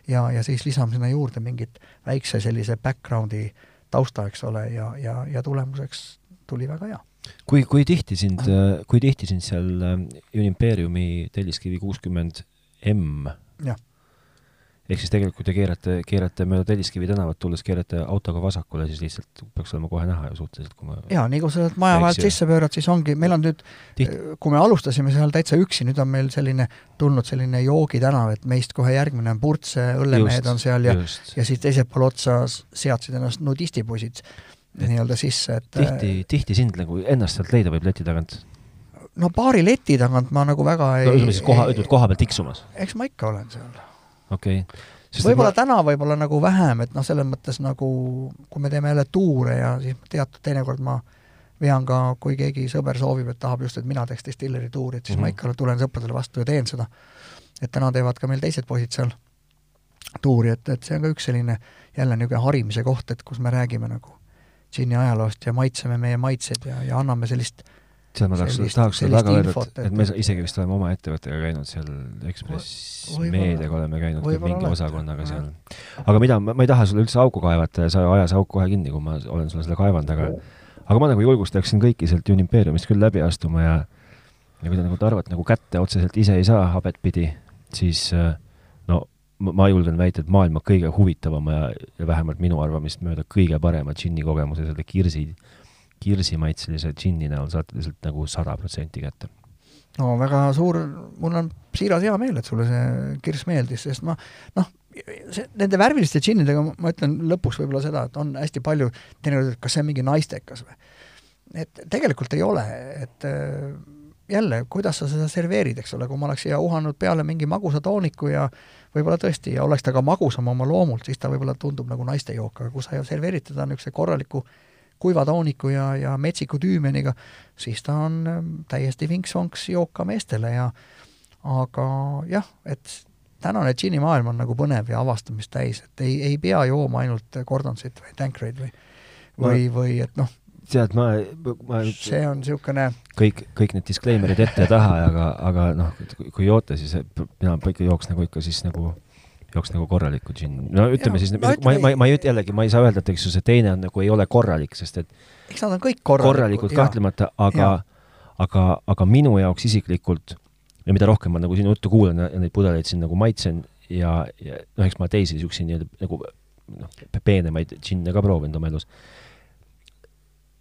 ja, ja siis lisame sinna juurde mingit väikse sellise backgroundi tausta, eks ole, ja, ja, ja tulemuseks tuli väga hea. kui, kui tihti sind, kui tihti sind seal äh, Unimpeeriumi telliskivi kuuskümmend M jah ehk siis tegelikult te keerate, keerate mööda Telliskivi tänavat tulles, keerate autoga vasakule, siis lihtsalt peaks olema kohe näha ju suhteliselt, kui ma jaa, nii kui sa sealt maja vahelt sisse pöörad, siis ongi, meil on nüüd, kui me alustasime seal täitsa üksi, nüüd on meil selline, tulnud selline joogitänav, et meist kohe järgmine on Purtse, õllemehed on seal ja ja siis teisel pool otsa seadsid ennast nudistipoisid nii-öelda sisse, et tihti, tihti sind nagu ennast sealt leida võib leti tagant? no paari leti tagant ma nagu väga ei no ütleme siis koha, ütled koha peal tiksumas? eks ma ikka olen seal okei okay võib-olla ma... täna võib-olla nagu vähem, et noh, selles mõttes nagu kui me teeme jälle tuure ja siis teatud teinekord ma vean ka, kui keegi sõber soovib, et tahab just, et mina teeks distilleri tuuri, et siis mm -hmm. ma mhm. ikka tulen sõpradele vastu ja teen seda. et täna teevad ka meil teised poisid seal tuuri, et, et see on ka üks selline jälle niisugune harimise koht, et kus me räägime nagu džinni ajaloost ja maitseme meie maitseid ja, ja anname sellist äh, seal ma tahaks, tahaks sulle väga öelda, et, et me isegi vist oleme oma ettevõttega käinud seal Ekspress Meediaga oleme käinud mingi olete. osakonnaga seal. aga mida, ma ei taha sulle üldse auku kaevata ja sa aja see auk kohe kinni, kui ma olen sulle selle kaevanud, aga aga ma nagu julgustaksin kõiki sealt Unimpeeriumist küll läbi astuma ja ja kui te nagu Tarvat nagu kätte otseselt ise ei saa habetpidi, siis no ma julgen väita, et maailma kõige huvitavama ja, ja vähemalt minu arvamist mööda kõige parema džinni kogemuse selle Kirsi kirsimaitselise džinni näol saate lihtsalt nagu sada protsenti kätte. no väga suur, mul on siiras hea meel, et sulle see kirss meeldis, sest ma noh, see, nende värviliste džinnidega ma ütlen lõpuks võib-olla seda, et on hästi palju teinekord, et kas see on mingi naistekas või. et tegelikult ei ole, et äh, jälle, kuidas sa seda serveerid, eks ole, kui ma oleks siia uhanud peale mingi magusa tooniku ja võib-olla tõesti, ja oleks ta ka magusam oma loomult, siis ta võib-olla tundub nagu naiste jook, aga kui sa serveerid teda niisuguse korraliku äh, kuiva tooniku ja, ja metsiku tüümeniga, siis ta on ähm, täiesti vinks-vonks jook ka meestele ja aga jah, et tänane džinimaailm on nagu põnev ja avastamist täis, et ei, ei pea jooma ainult Gordonsit või Tanqueray või või, või et noh, tead, ma, ma see on niisugune kõik, kõik need disclaimer'id ette ja taha, aga, aga noh, kui joote, siis mina ikka jooks nagu ikka siis nagu jooks nagu korralikku džinni. no ütleme ja, siis no,, ma, ma, ma ei ütle jällegi, ma ei saa öelda, et eks ju see teine on nagu ei ole korralik, sest et eks nad on kõik korralikud. korralikud kahtlemata, aga, aga, aga minu jaoks isiklikult ja mida rohkem ma nagu sinu juttu kuulan ja neid pudeleid siin nagu maitsen ja, ja noh, eks ma teisi niisuguseid nii-öelda nagu noh, peenemaid džinne ka proovinud oma elus.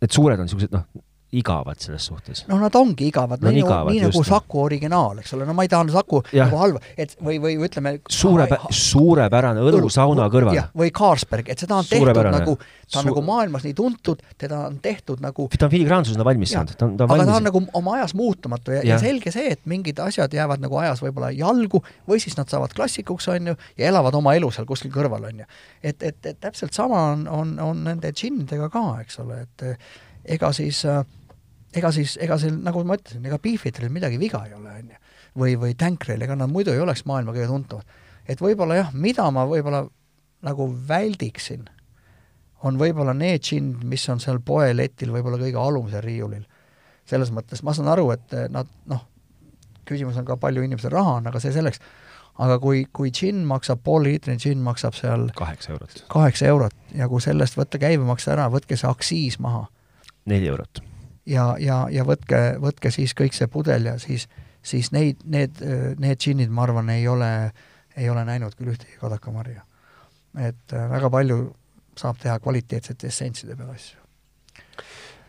Need suured on niisugused noh, igavad selles suhtes. noh, nad ongi igavad no,, nii, igavad, nii nagu Saku originaal, eks ole, no ma ei taha Saku ja. nagu halva, et või, või ütleme suure, suurepärane õlusauna kõrval. või Carlsberg, et seda on tehtud nagu, ta on Su nagu maailmas nii tuntud, teda on tehtud nagu ta on filigraansusena valmis saanud, ta on, ta on valmis. aga ta on nagu oma ajas muutumatu ja, ja., ja selge see, et mingid asjad jäävad nagu ajas võib-olla jalgu või siis nad saavad klassikuks, on ju, ja elavad oma elu seal kuskil kõrval, on ju. et, et, et täpselt sama on, on, on nende džinnidega ka, eks ole, et ega siis äh, ega siis, ega seal, nagu ma ütlesin, ega Beefitril midagi viga ei ole, on ju. või, või Tankril, ega nad muidu ei oleks maailma kõige tuntumad. et võib-olla jah, mida ma võib-olla nagu väldiksin, on võib-olla need džinnid, mis on seal poeletil võib-olla kõige alumisel riiulil. selles mõttes ma saan aru, et nad noh, küsimus on ka palju inimesel raha on, aga see selleks, aga kui, kui džinn maksab, poolliitrine džinn maksab seal kaheksa eurot. kaheksa eurot ja kui sellest võtta käibemaks ära, võtke see aktsiis maha. neli eurot ja, ja, ja võtke, võtke siis kõik see pudel ja siis, siis neid, need, need džinnid, ma arvan, ei ole, ei ole näinud küll ühtegi kadakamarja. et äh, väga palju saab teha kvaliteetsete essentside peal asju.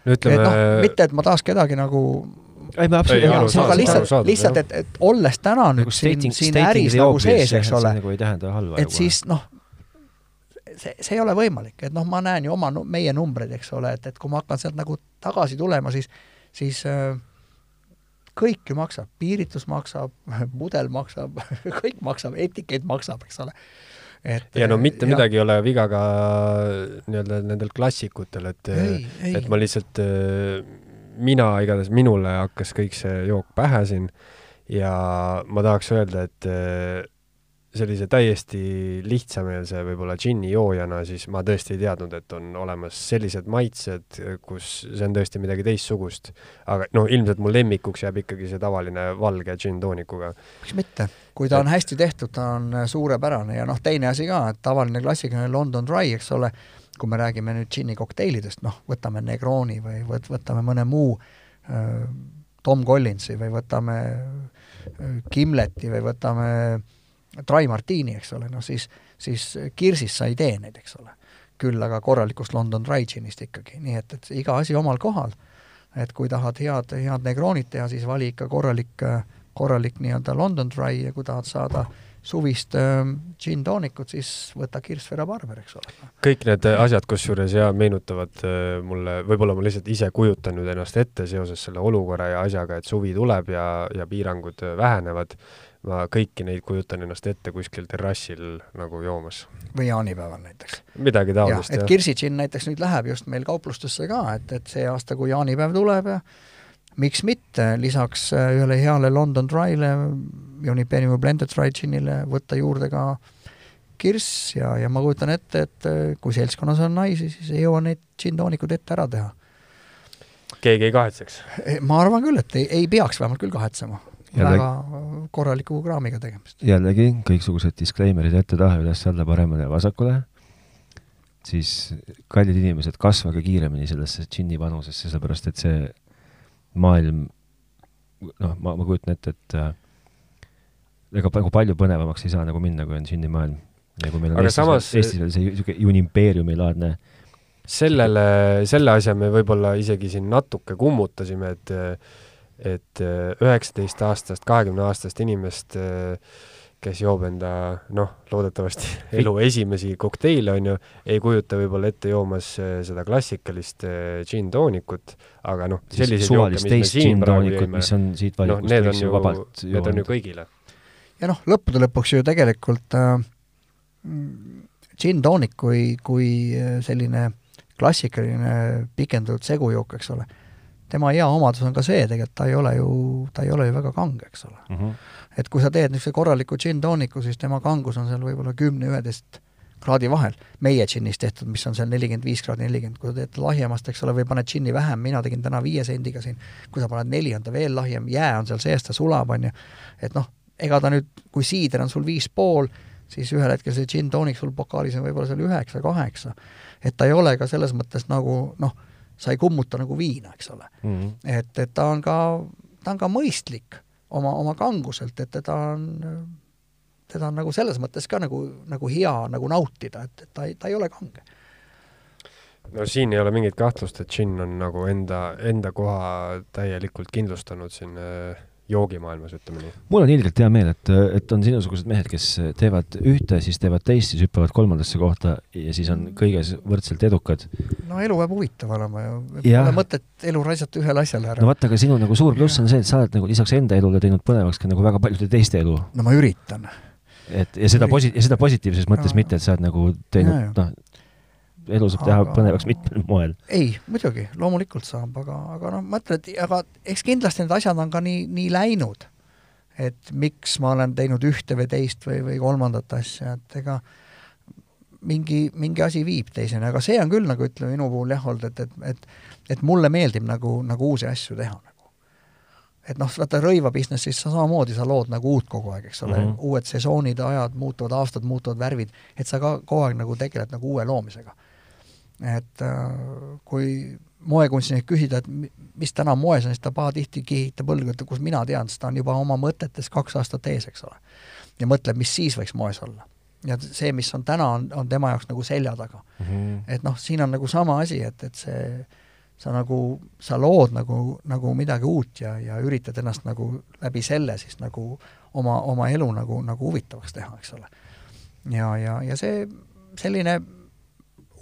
no ütleme no, mitte, et ma tahaks kedagi nagu ei, me absoluutselt aga lihtsalt, lihtsalt, et, et olles täna nüüd nagu siin, siin äris nagu sees, eks ole, nagu et siis noh, see, see ei ole võimalik, et noh, ma näen ju oma, meie numbreid, eks ole, et, et kui ma hakkan sealt nagu tagasi tulema, siis, siis äh, kõik ju maksab, piiritus maksab, pudel maksab kõik maksab, etikett maksab, eks ole. et ja no mitte ja, midagi ei ole viga ka nii-öelda nendel klassikutel, et et ma lihtsalt, mina igatahes, minule hakkas kõik see jook pähe siin ja ma tahaks öelda, et sellise täiesti lihtsameelse võib-olla džinni joojana, siis ma tõesti ei teadnud, et on olemas sellised maitsed, kus see on tõesti midagi teistsugust. aga no ilmselt mu lemmikuks jääb ikkagi see tavaline valge džinn-toonikuga. miks mitte, kui ta on hästi tehtud, ta on suurepärane ja noh, teine asi ka, et tavaline klassikaline London Dry, eks ole, kui me räägime nüüd džinni kokteilidest, noh, võtame Negroni või võt-, võtame mõne muu äh, Tom Collinsi või võtame äh, Gimleti või võtame äh, dry martini, eks ole, noh siis, siis kirsis sa ei tee neid, eks ole. küll aga korralikust London dry gin'ist ikkagi, nii et, et iga asi omal kohal. et kui tahad head, head Negronit teha, siis vali ikka korralik, korralik nii-öelda London dry ja kui tahad saada suvist äh, gin toonikut, siis võta Kirsvera Barber, eks ole. kõik need asjad, kusjuures ja meenutavad äh, mulle, võib-olla ma lihtsalt ise kujutan nüüd ennast ette seoses selle olukorra ja asjaga, et suvi tuleb ja, ja piirangud vähenevad ma kõiki neid kujutan ennast ette kuskil terrassil nagu joomas. või jaanipäeval näiteks. midagi taolist, jah. et kirsitšinn näiteks nüüd läheb just meil kauplustesse ka, et, et see aasta, kui jaanipäev tuleb ja miks mitte, lisaks äh, ühele heale London Dry'le, Unipeniumi Blended Dry Ginile võtta juurde ka kirss ja, ja ma kujutan ette, et äh, kui seltskonnas on naisi, siis ei jõua neid džinn-toonikud ette ära teha. keegi ei kahetseks? ma arvan küll, et ei, ei peaks vähemalt küll kahetsema väga korraliku kraamiga tegemist. jällegi kõiksugused disclaimer'id ette-taha, üles-alla, paremale ja vasakule, siis kallid inimesed, kasvage kiiremini sellesse džinni vanusesse, sellepärast et see maailm, noh, ma, ma kujutan ette, et äh, ega nagu palju põnevamaks ei saa nagu minna, kui on džinni maailm. ja kui meil on Aga Eestis, samas, Eestis veel see niisugune unimpeeriumilaadne sellele, selle asja me võib-olla isegi siin natuke kummutasime, et et äh, üheksateist aastast, kahekümne aastast inimest, äh, kes joob enda noh, loodetavasti elu esimesi kokteile, on ju, ei kujuta võib-olla ette joomas äh, seda klassikalist džinn-toonikut, aga noh, selliseid jooke, mis me siin praegu jõime, mis on siit valikust no, need on ju vabalt need on ju kõigile. ja noh, lõppude lõpuks ju tegelikult äh, džinn-toonik kui, kui selline klassikaline pikendatud segujook, eks ole tema hea omadus on ka see, tegelikult ta ei ole ju, ta ei ole ju väga kange, eks ole mm. -hmm. et kui sa teed niisuguse korraliku džinn-tooniku, siis tema kangus on seal võib-olla kümne-üheteist kraadi vahel, meie džinnis tehtud, mis on seal nelikümmend viis kraadi nelikümmend, kui sa teed lahjemast, eks ole, või paned džinni vähem, mina tegin täna viie sendiga siin, kui sa paned neli, on ta veel lahjem, jää on seal sees, ta sulab, on ju, et noh, ega ta nüüd, kui siider on sul viis pool, siis ühel hetkel see džinn-toonik sul pokaalis on võib-olla seal üheksa, kaheksa. et ta ei ole ka selles mõttes nagu noh, sa ei kummuta nagu viina, eks ole mm. -hmm. et, et ta on ka, ta on ka mõistlik oma, oma kanguselt, et teda on, teda on nagu selles mõttes ka nagu, nagu hea nagu nautida, et, et ta ei, ta ei ole kange no siin ei ole mingit kahtlust, et džinn on nagu enda, enda koha täielikult kindlustanud siin äh, joogimaailmas, ütleme nii. mul on ilgelt hea meel, et, et on sinusugused mehed, kes teevad ühte, siis teevad teist, siis hüppavad kolmandasse kohta ja siis on kõiges võrdselt edukad. no elu peab huvitav olema ju, pole mõtet elu raisata ühele asjale ära. no vaata, aga sinu nagu suur pluss on see, et sa oled nagu lisaks enda elule teinud põnevaks ka nagu väga paljude teiste elu. no ma üritan. et ja seda posi-, ja seda positiivses mõttes no. mitte, et sa oled nagu teinud, noh, elu saab teha aga... põnevaks mitmel moel. ei, muidugi, loomulikult saab, aga, aga noh, ma ütlen, et aga eks kindlasti need asjad on ka nii, nii läinud. et miks ma olen teinud ühte või teist või, või kolmandat asja, et ega mingi, mingi asi viib teiseni, aga see on küll nagu ütleme minu puhul jah olnud, et, et, et et mulle meeldib nagu, nagu uusi asju teha nagu. et noh, vaata rõiva business'is sa samamoodi, sa lood nagu uut kogu aeg, eks ole mm, -hmm. uued sesoonid, ajad muutuvad, aastad muutuvad, värvid, et sa ka kogu aeg nagu tegeled nagu uue loomisega et äh, kui moekunstnik küsida, et mis täna moes on, siis ta pahatihti kihitab õlgu, et kus mina tean, sest ta on juba oma mõtetes kaks aastat ees, eks ole. ja mõtleb, mis siis võiks moes olla. ja see, mis on täna, on, on tema jaoks nagu selja taga mm. -hmm. et noh, siin on nagu sama asi, et, et see sa nagu, sa lood nagu, nagu midagi uut ja, ja üritad ennast nagu läbi selle siis nagu oma, oma elu nagu, nagu huvitavaks teha, eks ole. ja, ja, ja see selline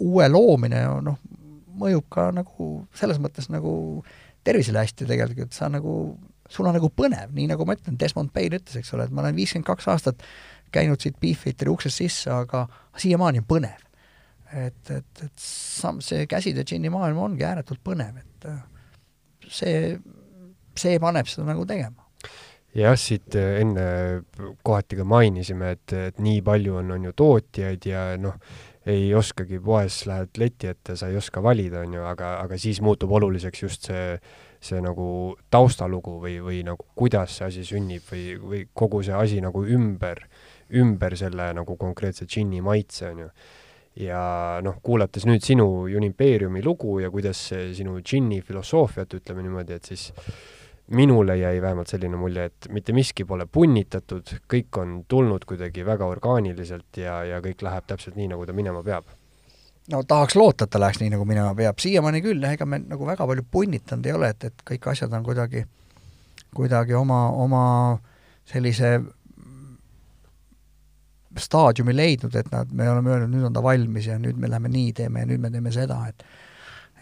uue loomine noh, mõjub ka nagu selles mõttes nagu tervisele hästi tegelikult, sa nagu, sul on nagu põnev, nii nagu ma ütlen, Desmond Bain ütles, eks ole, et ma olen viiskümmend kaks aastat käinud siit Beefiteri uksest sisse, aga siiamaani on põnev. et, et, et sam-, see käside džinni maailm ongi ääretult põnev, et äh, see, see paneb seda nagu tegema jah, siit äh, enne kohati ka mainisime, et, et nii palju on, on ju tootjaid ja noh, ei oskagi poes, lähed leti ette, sa ei oska valida, on ju, aga, aga siis muutub oluliseks just see, see nagu taustalugu või, või nagu kuidas see asi sünnib või, või kogu see asi nagu ümber, ümber selle nagu konkreetse džinni maitse, on ju. ja noh, kuulates nüüd sinu Unimpeeriumi lugu ja kuidas see sinu džinni filosoofiat, ütleme niimoodi, et siis minule jäi vähemalt selline mulje, et mitte miski pole punnitatud, kõik on tulnud kuidagi väga orgaaniliselt ja, ja kõik läheb täpselt nii, nagu ta minema peab. no tahaks loota, et ta läheks nii, nagu minema peab, siiamaani küll jah, ega me nagu väga palju punnitanud ei ole, et, et kõik asjad on kuidagi, kuidagi oma, oma sellise staadiumi leidnud, et nad, me oleme öelnud, nüüd on ta valmis ja nüüd me läheme nii teeme ja nüüd me teeme seda, et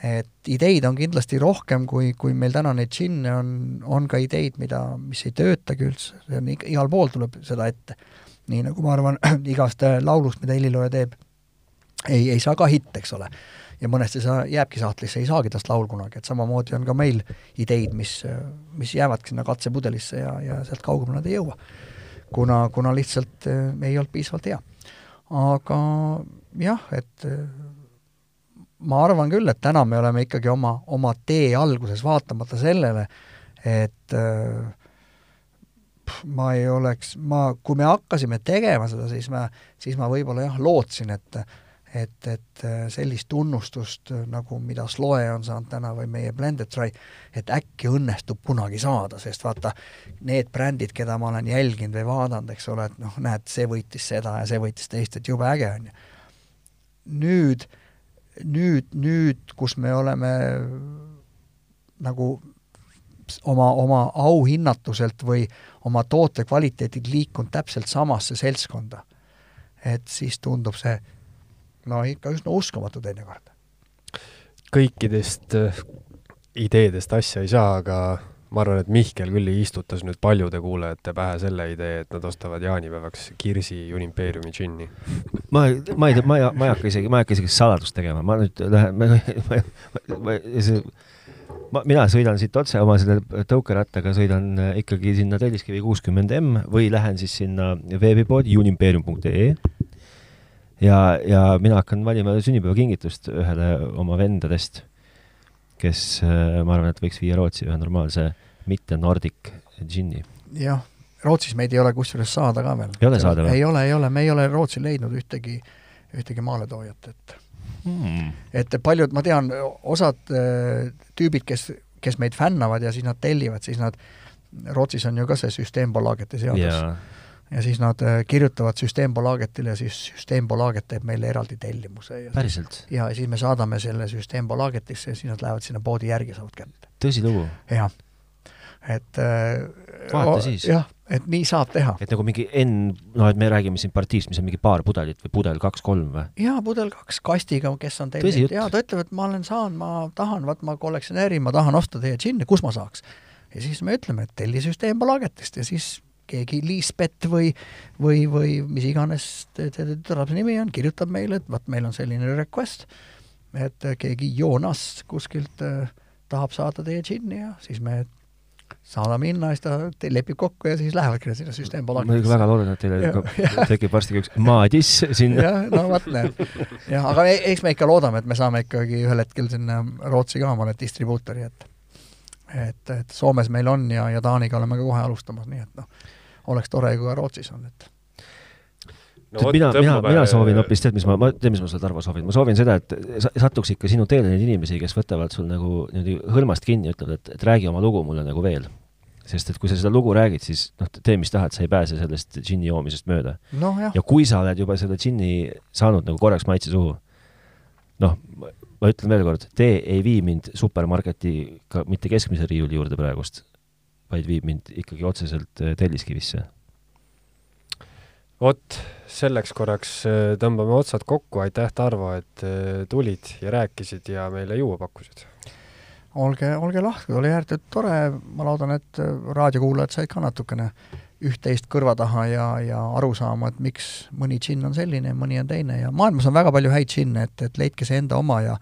et ideid on kindlasti rohkem, kui, kui meil täna neid džinne on, on ka ideid, mida, mis ei töötagi üldse, see on igal pool tuleb seda ette. nii nagu ma arvan, igast äh, laulust, mida helilooja teeb, ei, ei saa ka hitt, eks ole. ja mõnest ei saa, jääbki sahtlisse, ei saagi tast laul kunagi, et samamoodi on ka meil ideid, mis, mis jäävadki sinna katsepudelisse ja, ja sealt kaugemale nad ei jõua. kuna, kuna lihtsalt äh, ei olnud piisavalt hea. aga jah, et äh, ma arvan küll, et täna me oleme ikkagi oma, oma tee alguses, vaatamata sellele, et äh, ma ei oleks, ma, kui me hakkasime tegema seda, siis ma, siis ma võib-olla jah, lootsin, et et, et äh, sellist tunnustust, äh, nagu mida Sloe on saanud täna või meie Blended Dry, et äkki õnnestub kunagi saada, sest vaata, need brändid, keda ma olen jälginud või vaadanud, eks ole, et noh, näed, see võitis seda ja see võitis teist, et jube äge on ju. nüüd äh, nüüd, nüüd, kus me oleme nagu oma, oma auhinnatuselt või oma toote kvaliteediga liikunud täpselt samasse seltskonda, et siis tundub see no ikka üsna uskumatu teinekord. kõikidest äh, ideedest asja ei saa, aga ma arvan, et Mihkel küll istutas nüüd paljude kuulajate pähe selle idee, et nad ostavad jaanipäevaks Kirsi Unimpeeriumi džinni. ma, ma ei tea, ma ei, ma ei hakka isegi, ma ei hakka isegi saladust tegema, ma nüüd lähen, ma, ma, ma, see, ma, mina sõidan siit otse oma selle tõukerattaga, sõidan ikkagi sinna Telliskivi kuuskümmend M või lähen siis sinna veebipoodi unimpeerium.ee ja, ja mina hakkan valima sünnipäevakingitust ühele oma vendadest kes ma arvan, et võiks viia Rootsi ühe normaalse mitte Nordic džinni. jah, Rootsis meid ei ole kusjuures saada ka veel. ei ole saada või? ei ole, ei ole, me ei ole Rootsi leidnud ühtegi, ühtegi maaletoojat, et hmm. et paljud, ma tean, osad äh, tüübid, kes, kes meid fännavad ja siis nad tellivad, siis nad, Rootsis on ju ka see süsteembolaagete seadus yeah ja siis nad äh, kirjutavad süsteembolagetile ja siis süsteembolaget teeb meile eraldi tellimuse. päriselt? ja siis me saadame selle süsteembolagetisse ja siis nad lähevad sinna poodi järgi ja saavad kätte. tõsilugu? jah. Et äh, vaata siis. jah, et nii saab teha. et nagu mingi N, no et me räägime siin partiist, mis on mingi paar pudelit või pudel kaks-kolm või? jaa, pudel kaks kastiga, kes on tellinud, jaa, ta ütleb, et ma olen saanud, ma tahan, vaat ma kollektsionäärin, ma tahan osta teie džinni, kus ma saaks? ja siis me ütleme, et telli süsteembolagetist ja siis keegi Liisbet või, või, või mis iganes tütarlapse nimi on, kirjutab meile, et vot meil on selline request, et keegi Joonas kuskilt äh, tahab saada teie džinni ja siis me saadame hinna siis ta lepib kokku ja siis lähevadki sinna süsteempalaagisse. ma ikka väga loodan, et teile tekib varsti üks Madis siin. jah, no vot näed. jah, aga e-, eks me ikka loodame, et me saame ikkagi ühel hetkel sinna Rootsi ka omale distribuutori, et et, et Soomes meil on ja, ja Taaniga oleme ka kohe alustamas, nii et noh, oleks tore, kui ka Rootsis on, et no, mina, mina, mina soovin hoopis, tead, mis ma, ma, tead, mis ma sulle, Tarvo, soovin? ma soovin seda, et satuks ikka sinu teele neid inimesi, kes võtavad sul nagu niimoodi hõlmast kinni ja ütlevad, et, et räägi oma lugu mulle nagu veel. sest et kui sa seda lugu räägid, siis noh, tee mis tahad, sa ei pääse sellest džinni joomisest mööda no,. ja kui sa oled juba selle džinni saanud nagu korraks maitse suhu, noh, ma ütlen veel kord, tee ei vii mind supermarketi ka mitte keskmise riiuli juurde praegust, vaid viib mind ikkagi otseselt äh, Telliskivisse. Vot, selleks korraks äh, tõmbame otsad kokku, aitäh, Tarvo, et äh, tulid ja rääkisid ja meile juua pakkusid. olge, olge lahked, oli ääretult tore, ma loodan, et raadiokuulajad said ka natukene üht-teist kõrva taha ja, ja aru saama, et miks mõni džinn on selline ja mõni on teine. Ja maailmas on väga palju häid džinne, et, et leidke see enda oma ja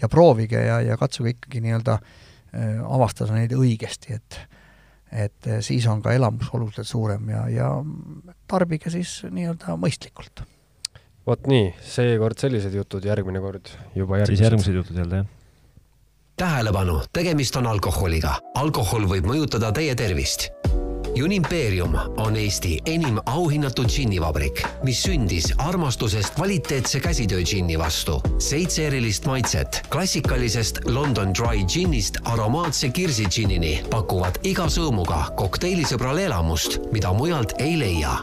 ja proovige ja, ja katsuge ikkagi nii-öelda äh, avastada neid õigesti, et et äh, siis on ka elamus oluliselt suurem ja, ja tarbige siis nii-öelda mõistlikult. vot nii, seekord sellised jutud, järgmine kord juba järgmised. siis järgmised jutud jälle, jah tähelepanu, tegemist on alkoholiga. alkohol võib mõjutada teie tervist Unimpeerium on Eesti enim auhinnatud džinnivabrik, mis sündis armastusest kvaliteetse käsitöö džinni vastu. seitse erilist maitset klassikalisest London Dry džinnist aromaatse kirsi džinnini pakuvad iga sõõmuga kokteilisõbrale elamust, mida mujalt ei leia